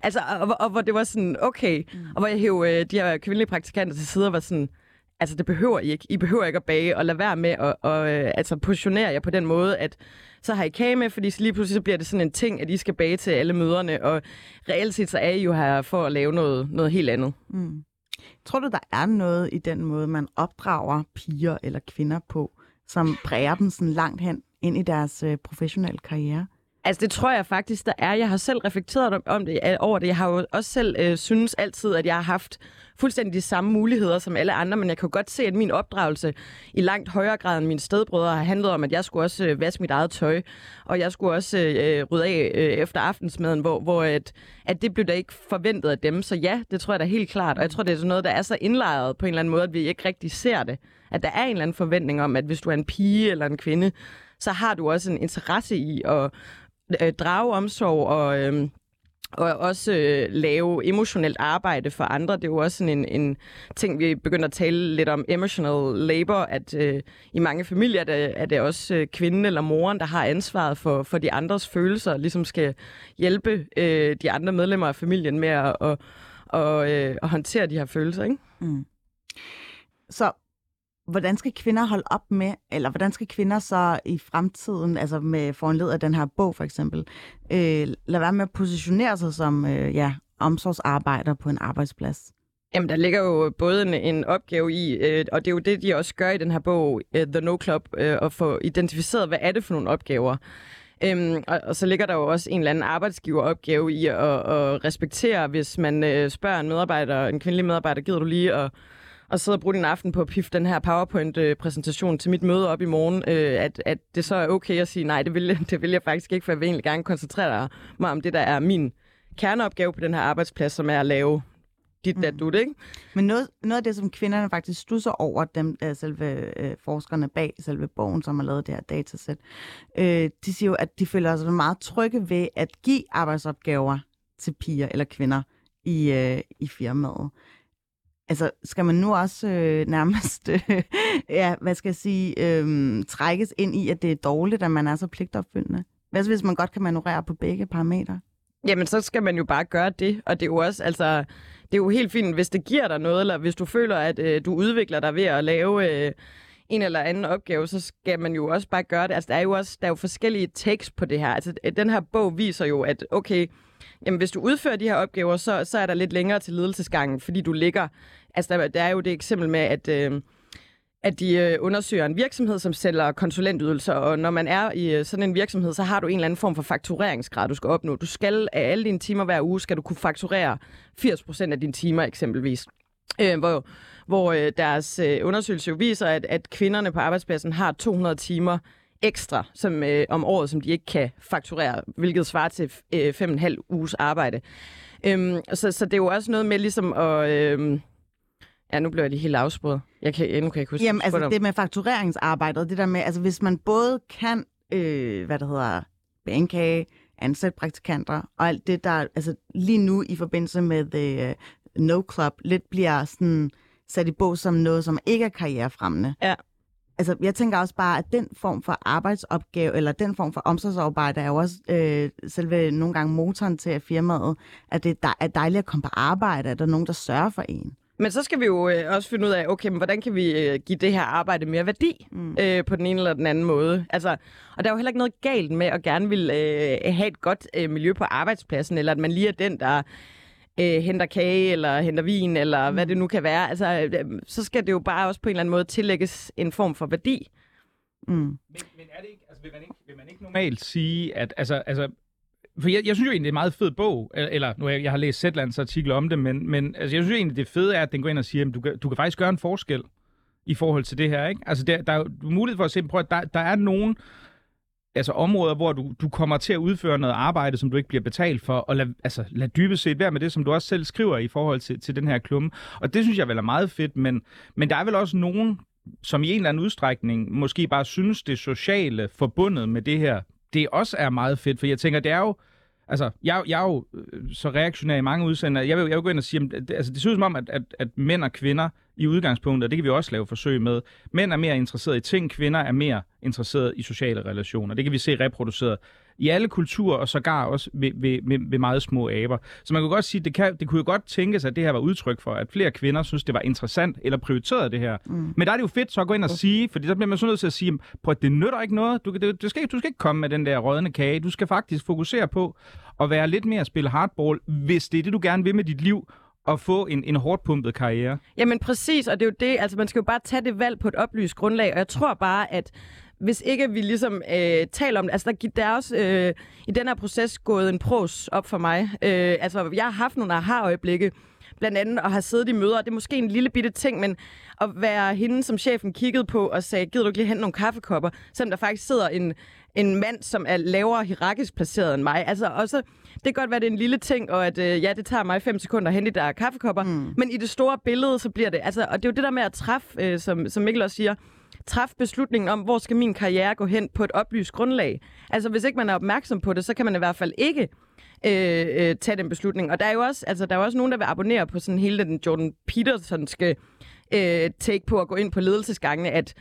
Speaker 9: Altså, og, og hvor det var sådan, okay, mm. og hvor jeg hævde øh, de her kvindelige praktikanter til side og var sådan, altså det behøver I ikke. I behøver ikke at bage, og lade være med at og, øh, altså, positionere jer på den måde, at så har I kage med, fordi så lige pludselig så bliver det sådan en ting, at I skal bage til alle møderne, og reelt set så er I jo her for at lave noget, noget helt andet. Mm.
Speaker 3: Tror du, der er noget i den måde, man opdrager piger eller kvinder på, som præger dem sådan langt hen ind i deres øh, professionelle karriere?
Speaker 9: Altså, det tror jeg faktisk, der er. Jeg har selv reflekteret om det, over det. Jeg har jo også selv øh, synes altid, at jeg har haft fuldstændig de samme muligheder som alle andre, men jeg kan godt se, at min opdragelse i langt højere grad end mine stedbrødre har handlet om, at jeg skulle også øh, vaske mit eget tøj, og jeg skulle også øh, øh, rydde af øh, efter aftensmaden, hvor, hvor at, at det blev da ikke forventet af dem. Så ja, det tror jeg da helt klart, og jeg tror, det er sådan noget, der er så indlejret på en eller anden måde, at vi ikke rigtig ser det. At der er en eller anden forventning om, at hvis du er en pige eller en kvinde, så har du også en interesse i at øh, drage omsorg og... Øh, og også øh, lave emotionelt arbejde for andre. Det er jo også sådan en, en ting, vi begynder at tale lidt om, emotional labor, at øh, i mange familier er det, er det også øh, kvinden eller moren, der har ansvaret for, for de andres følelser, og ligesom skal hjælpe øh, de andre medlemmer af familien med at, og, og, øh, at håndtere de her følelser. Ikke? Mm.
Speaker 3: Så hvordan skal kvinder holde op med, eller hvordan skal kvinder så i fremtiden, altså med foranled af den her bog for eksempel, øh, lade være med at positionere sig som øh, ja, omsorgsarbejder på en arbejdsplads?
Speaker 9: Jamen, der ligger jo både en, en opgave i, øh, og det er jo det, de også gør i den her bog, øh, The No Club, øh, at få identificeret, hvad er det for nogle opgaver. Øhm, og, og så ligger der jo også en eller anden arbejdsgiveropgave i at, at respektere, hvis man øh, spørger en medarbejder, en kvindelig medarbejder, gider du lige at og sidde og bruge din aften på at pifte den her PowerPoint-præsentation til mit møde op i morgen, øh, at, at det så er okay at sige, nej, det vil, det vil jeg faktisk ikke, for jeg vil egentlig gerne koncentrere mig om det, der er min kerneopgave på den her arbejdsplads, som er at lave dit, dat, mm. du, ikke?
Speaker 3: Men noget, noget af det, som kvinderne faktisk stusser over, dem øh, selve øh, forskerne bag selve bogen, som har lavet det her datasæt, øh, de siger jo, at de føler sig meget trygge ved at give arbejdsopgaver til piger eller kvinder i, øh, i firmaet. Altså, skal man nu også øh, nærmest, øh, ja, hvad skal jeg sige, øh, trækkes ind i, at det er dårligt, at man er så pligtopfyldende? Hvad hvis man godt kan manøvrere på begge parametre?
Speaker 9: Jamen, så skal man jo bare gøre det, og det er jo også, altså, det er jo helt fint, hvis det giver dig noget, eller hvis du føler, at øh, du udvikler dig ved at lave øh, en eller anden opgave, så skal man jo også bare gøre det. Altså, der er jo også der er jo forskellige tekst på det her. Altså, den her bog viser jo, at okay, Jamen, hvis du udfører de her opgaver, så, så er der lidt længere til ledelsesgangen, fordi du ligger... Altså, der, der er jo det eksempel med, at... Øh, at de øh, undersøger en virksomhed, som sælger konsulentydelser, og når man er i øh, sådan en virksomhed, så har du en eller anden form for faktureringsgrad, du skal opnå. Du skal af alle dine timer hver uge, skal du kunne fakturere 80% af dine timer eksempelvis. øh, hvor, hvor øh, deres øh, undersøgelse jo viser, at, at kvinderne på arbejdspladsen har 200 timer ekstra som, øh, om året, som de ikke kan fakturere, hvilket svarer til øh, fem og en halv uges arbejde. Øhm, så, så det er jo også noget med ligesom at... Øh, ja, nu bliver jeg lige helt afspurgt. Jeg kan, nu kan jeg ikke huske,
Speaker 3: Jamen, altså
Speaker 9: om.
Speaker 3: det med faktureringsarbejdet, det der med, altså hvis man både kan, øh, hvad der hedder, bankage, ansætte praktikanter, og alt det, der altså lige nu i forbindelse med The No Club, lidt bliver sådan sat i bog som noget, som ikke er karrierefremmende.
Speaker 9: Ja.
Speaker 3: Altså, jeg tænker også bare, at den form for arbejdsopgave, eller den form for omsorgsarbejde, er jo også øh, selve nogle gange motoren til at firmaet, at det er dejligt at komme på arbejde, at der er nogen, der sørger for en.
Speaker 9: Men så skal vi jo øh, også finde ud af, okay, men hvordan kan vi øh, give det her arbejde mere værdi mm. øh, på den ene eller den anden måde? Altså, og der er jo heller ikke noget galt med at gerne vil øh, have et godt øh, miljø på arbejdspladsen, eller at man lige er den, der øh, henter kage, eller henter vin, eller mm. hvad det nu kan være. Altså, øh, så skal det jo bare også på en eller anden måde tillægges en form for værdi.
Speaker 3: Mm.
Speaker 4: Men, men er det ikke, altså vil man ikke, vil man ikke normalt sige, at altså, altså for jeg, jeg synes jo egentlig, det er en meget fed bog, eller, nu jeg, jeg har læst Zetlands artikel om det, men, men altså, jeg synes jo egentlig, det fede er, at den går ind og siger, at du kan, du kan faktisk gøre en forskel i forhold til det her, ikke? Altså, der, der er jo mulighed for at se, prøv at der, der er nogen altså områder, hvor du, du kommer til at udføre noget arbejde, som du ikke bliver betalt for, og lad, altså, lad dybest set være med det, som du også selv skriver i forhold til, til den her klumme. Og det synes jeg vel er meget fedt, men, men der er vel også nogen, som i en eller anden udstrækning måske bare synes, det sociale forbundet med det her, det også er meget fedt, for jeg tænker, det er jo, altså, jeg, jeg er jo øh, så reaktionær i mange udsendelser, jeg vil, jeg vil gå ind og sige, at det, altså, det ser ud som om, at, at, at mænd og kvinder i udgangspunktet, og det kan vi også lave forsøg med, mænd er mere interesseret i ting, kvinder er mere interesseret i sociale relationer. Det kan vi se reproduceret i alle kulturer, og sågar også ved, ved, ved, ved meget små aber. Så man kunne godt sige, det, kan, det kunne jo godt tænkes, at det her var udtryk for, at flere kvinder synes, det var interessant, eller prioriterede det her. Mm. Men der er det jo fedt så at gå ind og sige, fordi der bliver man så nødt til at sige, prøv at det nytter ikke noget. Du, det, du, skal, du skal ikke komme med den der rådne kage. Du skal faktisk fokusere på at være lidt mere at spille hardball, hvis det er det, du gerne vil med dit liv, at få en, en hårdt pumpet karriere.
Speaker 9: Jamen præcis, og det er jo det, altså man skal jo bare tage det valg på et oplyst grundlag, og jeg tror bare, at hvis ikke vi ligesom øh, taler om det, altså der, der er også øh, i den her proces gået en pros op for mig. Øh, altså jeg har haft nogle aha-øjeblikke, blandt andet at have siddet i møder, det er måske en lille bitte ting, men at være hende, som chefen kiggede på og sagde, gider du ikke lige hente nogle kaffekopper, selvom der faktisk sidder en, en mand, som er lavere hierarkisk placeret end mig. Altså også, det kan godt være, det er en lille ting, og at øh, ja, det tager mig fem sekunder at hente de der kaffekopper, mm. men i det store billede, så bliver det, altså, og det er jo det der med at træffe, øh, som, som Mikkel også siger, træffe beslutningen om, hvor skal min karriere gå hen på et oplyst grundlag. Altså hvis ikke man er opmærksom på det, så kan man i hvert fald ikke øh, øh, tage den beslutning. Og der er jo også, altså, der er jo også nogen, der vil abonnere på sådan hele den Jordan Petersonske øh, take på at gå ind på ledelsesgangene, at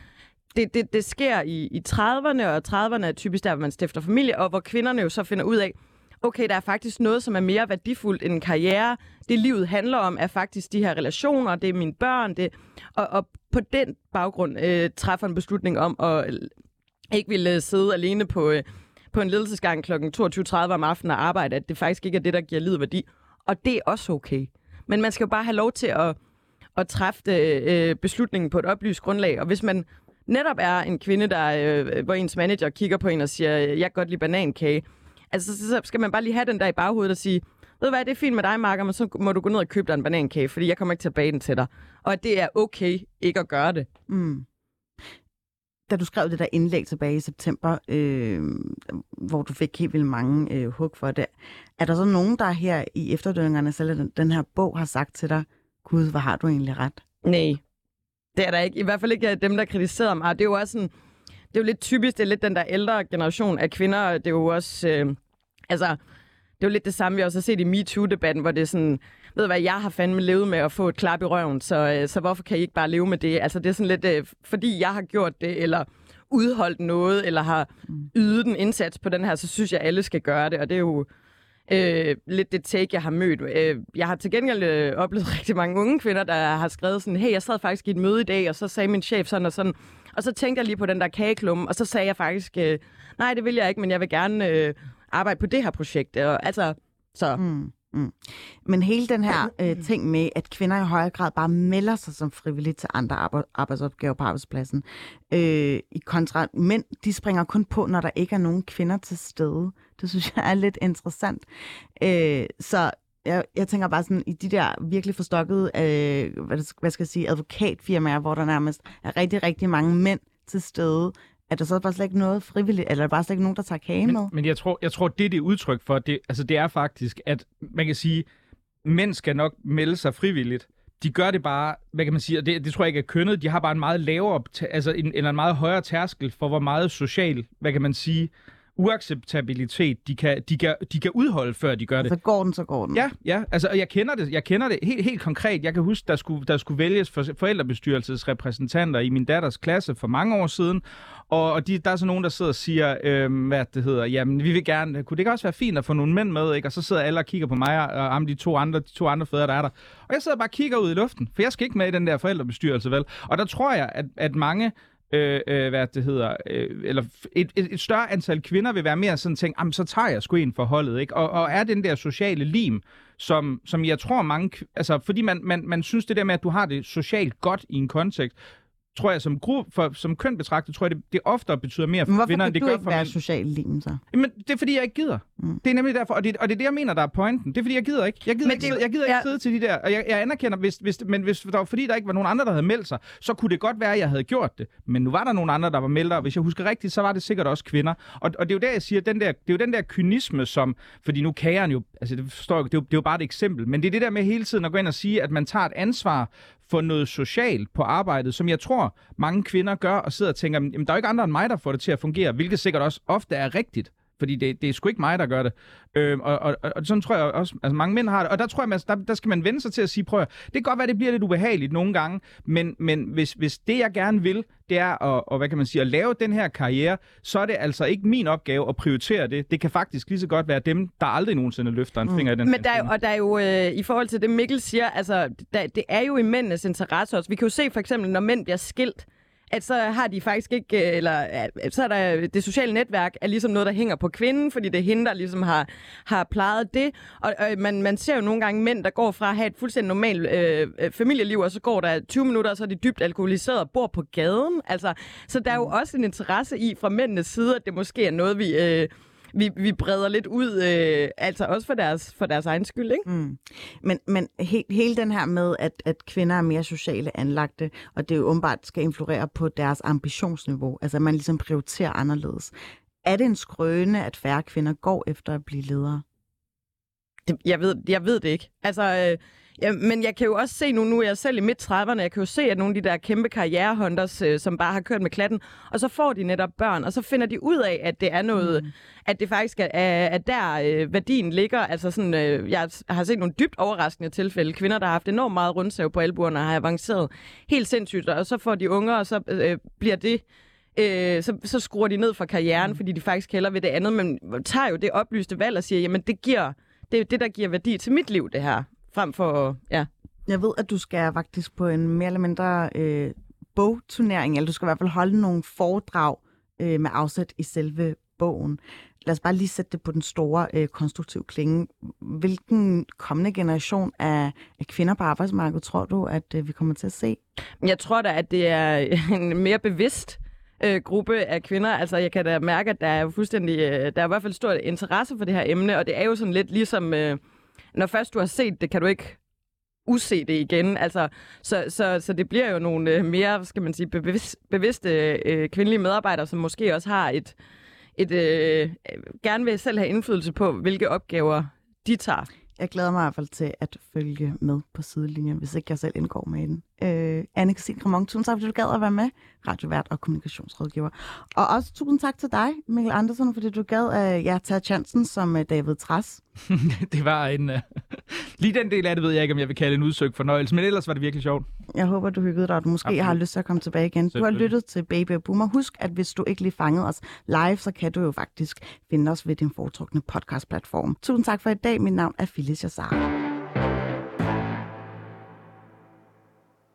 Speaker 9: det, det, det sker i, i 30'erne, og 30'erne er typisk der, hvor man stifter familie, og hvor kvinderne jo så finder ud af, okay, der er faktisk noget, som er mere værdifuldt end en karriere. Det livet handler om, er faktisk de her relationer, det er mine børn, det, og, og på den baggrund øh, træffer en beslutning om at øh, ikke ville øh, sidde alene på, øh, på en ledelsesgang kl. 22.30 om aftenen og arbejde, at det faktisk ikke er det, der giver livet værdi. Og det er også okay. Men man skal jo bare have lov til at, at træffe øh, beslutningen på et oplyst grundlag. Og hvis man netop er en kvinde, der, øh, hvor ens manager kigger på en og siger, jeg kan godt lide banankage, altså så, så skal man bare lige have den der i baghovedet og sige, ved du hvad, det er fint med dig, Marker, men så må du gå ned og købe dig en banankage, fordi jeg kommer ikke til at bage den til dig. Og at det er okay ikke at gøre det.
Speaker 3: Mm. Da du skrev det der indlæg tilbage i september, øh, hvor du fik helt vildt mange øh, hug for det, er der så nogen, der her i efterdønningerne, selv den, den her bog, har sagt til dig, Gud, hvor har du egentlig ret?
Speaker 9: Nej, det er der ikke. I hvert fald ikke dem, der kritiserer mig. Det er jo også sådan, det er jo lidt typisk, det er lidt den der ældre generation af kvinder. Det er jo også, øh, altså, det er jo lidt det samme, vi også har set i MeToo-debatten, hvor det er sådan, ved du hvad, jeg har fandme levet med at få et klap i røven, så, øh, så hvorfor kan I ikke bare leve med det? Altså, det er sådan lidt, øh, fordi jeg har gjort det, eller udholdt noget, eller har ydet en indsats på den her, så synes jeg, alle skal gøre det, og det er jo øh, lidt det take, jeg har mødt. Øh, jeg har til gengæld øh, oplevet rigtig mange unge kvinder, der har skrevet sådan, hey, jeg sad faktisk i et møde i dag, og så sagde min chef sådan og sådan, og så tænkte jeg lige på den der kageklumme, og så sagde jeg faktisk, øh, nej, det vil jeg ikke, men jeg vil gerne øh, arbejde på det her projekt. Og, altså, så...
Speaker 3: Mm. Mm. Men hele den her øh, ting med, at kvinder i højere grad bare melder sig som frivilligt til andre arbe- arbejdsopgaver på arbejdspladsen, øh, i kontra mænd, de springer kun på, når der ikke er nogen kvinder til stede. Det synes jeg er lidt interessant. Øh, så jeg, jeg tænker bare sådan, i de der virkelig forstokkede, øh, hvad, skal jeg sige, advokatfirmaer, hvor der nærmest er rigtig, rigtig mange mænd til stede, er der så bare slet ikke noget frivilligt, eller er der bare slet ikke nogen, der tager kage med?
Speaker 4: Men, men jeg, tror, jeg tror, det det er udtryk for, det, altså det er faktisk, at man kan sige, mænd skal nok melde sig frivilligt. De gør det bare, hvad kan man sige, og det, det tror jeg ikke er kønnet, de har bare en meget lavere, altså en, eller en meget højere tærskel for, hvor meget social, hvad kan man sige, uacceptabilitet de kan, de kan, de kan udholde, før de gør det.
Speaker 3: Så går den, så går den.
Speaker 4: Ja, ja. Altså, og jeg kender det, jeg kender det helt, helt konkret. Jeg kan huske, der skulle, der skulle vælges for, forældrebestyrelsesrepræsentanter i min datters klasse for mange år siden. Og, og de, der er så nogen, der sidder og siger, øh, hvad det hedder, jamen, vi vil gerne, kunne det ikke også være fint at få nogle mænd med, ikke? Og så sidder alle og kigger på mig og, og de to andre, de to andre fædre, der er der. Og jeg sidder bare og kigger ud i luften, for jeg skal ikke med i den der forældrebestyrelse, vel? Og der tror jeg, at, at mange øh, øh, hvad det hedder, øh, eller et, et, et større antal kvinder vil være mere sådan tænkt, jamen så tager jeg sgu en for holdet, ikke? Og, og er den der sociale lim, som, som jeg tror mange, altså fordi man, man, man synes det der med, at du har det socialt godt i en kontekst, tror jeg som gruppe, for, som køn betragtet, tror jeg, det, det oftere betyder mere for
Speaker 3: hvorfor
Speaker 4: kvinder,
Speaker 3: kan
Speaker 4: end det
Speaker 3: du
Speaker 4: gør
Speaker 3: ikke
Speaker 4: for
Speaker 3: være
Speaker 4: mænd.
Speaker 3: social lim, så?
Speaker 4: Men det er fordi, jeg ikke gider. Mm. Det er nemlig derfor, og det, og det er det, jeg mener, der er pointen. Det er fordi, jeg gider ikke. Jeg gider,
Speaker 9: Men
Speaker 4: ikke,
Speaker 9: det
Speaker 4: jeg gider
Speaker 9: ja.
Speaker 4: ikke sidde til de der, og jeg, jeg anerkender, hvis, hvis, men hvis der var fordi, der ikke var nogen andre, der havde meldt sig, så kunne det godt være, at jeg havde gjort det. Men nu var der nogen andre, der var meldt, og hvis jeg husker rigtigt, så var det sikkert også kvinder. Og, og det er jo der, jeg siger, den der, det er jo den der kynisme, som, fordi nu kageren jo, altså det forstår jeg, det er, jo, det er jo bare et eksempel, men det er det der med hele tiden at gå ind og sige, at man tager et ansvar for noget socialt på arbejdet, som jeg tror, mange kvinder gør, og sidder og tænker, jamen, der er jo ikke andre end mig, der får det til at fungere, hvilket sikkert også ofte er rigtigt. Fordi det, det er sgu ikke mig, der gør det. Øhm, og, og, og sådan tror jeg også, altså mange mænd har det. Og der tror jeg, man, der, der skal man vende sig til at sige, prøv at, det kan godt være, det bliver lidt ubehageligt nogle gange, men, men hvis, hvis det, jeg gerne vil, det er at, og, hvad kan man sige, at lave den her karriere, så er det altså ikke min opgave at prioritere det. Det kan faktisk lige så godt være dem, der aldrig nogensinde løfter en finger i den
Speaker 9: Men
Speaker 4: her
Speaker 9: der er, jo- og der er jo, øh, i forhold til det Mikkel siger, altså, der, det er jo i mændenes interesse også. Vi kan jo se for eksempel, når mænd bliver skilt, at så har de faktisk ikke, øh, eller at så er der det sociale netværk er ligesom noget, der hænger på kvinden, fordi det er hende, der ligesom har, har plejet det. Og, og man, man ser jo nogle gange mænd, der går fra at have et fuldstændig normalt øh, øh, familieliv, og så går der 20 minutter, og så er de dybt alkoholiseret og bor på gaden. Altså, så der er jo også en interesse i fra mændenes side, at det måske er noget, vi... Øh, vi, vi breder lidt ud, øh, altså også for deres, for deres egen skyld, ikke?
Speaker 3: Mm. Men, men he, hele den her med, at, at kvinder er mere sociale anlagte, og det jo åbenbart skal influere på deres ambitionsniveau, altså at man ligesom prioriterer anderledes. Er det en skrøne, at færre kvinder går efter at blive ledere?
Speaker 9: Det, jeg, ved, jeg ved det ikke. Altså, øh, ja, men jeg kan jo også se nu, nu er jeg selv i midt 30'erne, jeg kan jo se, at nogle af de der kæmpe karrierehunters, øh, som bare har kørt med klatten, og så får de netop børn, og så finder de ud af, at det er noget, mm. at det faktisk er, er der øh, værdien ligger. Altså sådan, øh, jeg har set nogle dybt overraskende tilfælde. Kvinder, der har haft enormt meget rundsav på albuerne, og har avanceret helt sindssygt, og så får de unger, og så øh, bliver det øh, så, så skruer de ned for karrieren, mm. fordi de faktisk hælder ved det andet, men tager jo det oplyste valg og siger, jamen det giver, det er det, der giver værdi til mit liv, det her, frem for, ja.
Speaker 3: Jeg ved, at du skal faktisk på en mere eller mindre øh, bogturnering, eller du skal i hvert fald holde nogle foredrag øh, med afsæt i selve bogen. Lad os bare lige sætte det på den store øh, konstruktive klinge. Hvilken kommende generation af, af kvinder på arbejdsmarkedet tror du, at øh, vi kommer til at se?
Speaker 9: Jeg tror da, at det er en mere bevidst øh, gruppe af kvinder. Altså, jeg kan da mærke, at der er fuldstændig, øh, der er i hvert fald stor interesse for det her emne, og det er jo sådan lidt ligesom, øh, når først du har set det, kan du ikke use det igen. Altså, så, så, så det bliver jo nogle øh, mere, skal man sige, bevidst, bevidste øh, kvindelige medarbejdere, som måske også har et, et øh, gerne vil selv have indflydelse på, hvilke opgaver de tager.
Speaker 3: Jeg glæder mig i hvert fald til at følge med på sidelinjen, hvis ikke jeg selv indgår med i den. Øh, anne Christine Cremont, tusind tak, fordi du gad at være med, radiovært og kommunikationsrådgiver. Og også tusind tak til dig, Mikkel Andersen, fordi du gad at ja, tage chancen som øh, David Træs.
Speaker 4: det var en... Uh... Lige den del af det ved jeg ikke, om jeg vil kalde en udsøgt fornøjelse, men ellers var det virkelig sjovt.
Speaker 3: Jeg håber, du hyggede dig, og du måske
Speaker 4: Absolut.
Speaker 3: har lyst til at komme tilbage igen. Du har lyttet til Baby og Boomer. Husk, at hvis du ikke lige fangede os live, så kan du jo faktisk finde os ved din foretrukne podcastplatform. Tusind tak for i dag. Mit navn er Phyllis Jassar.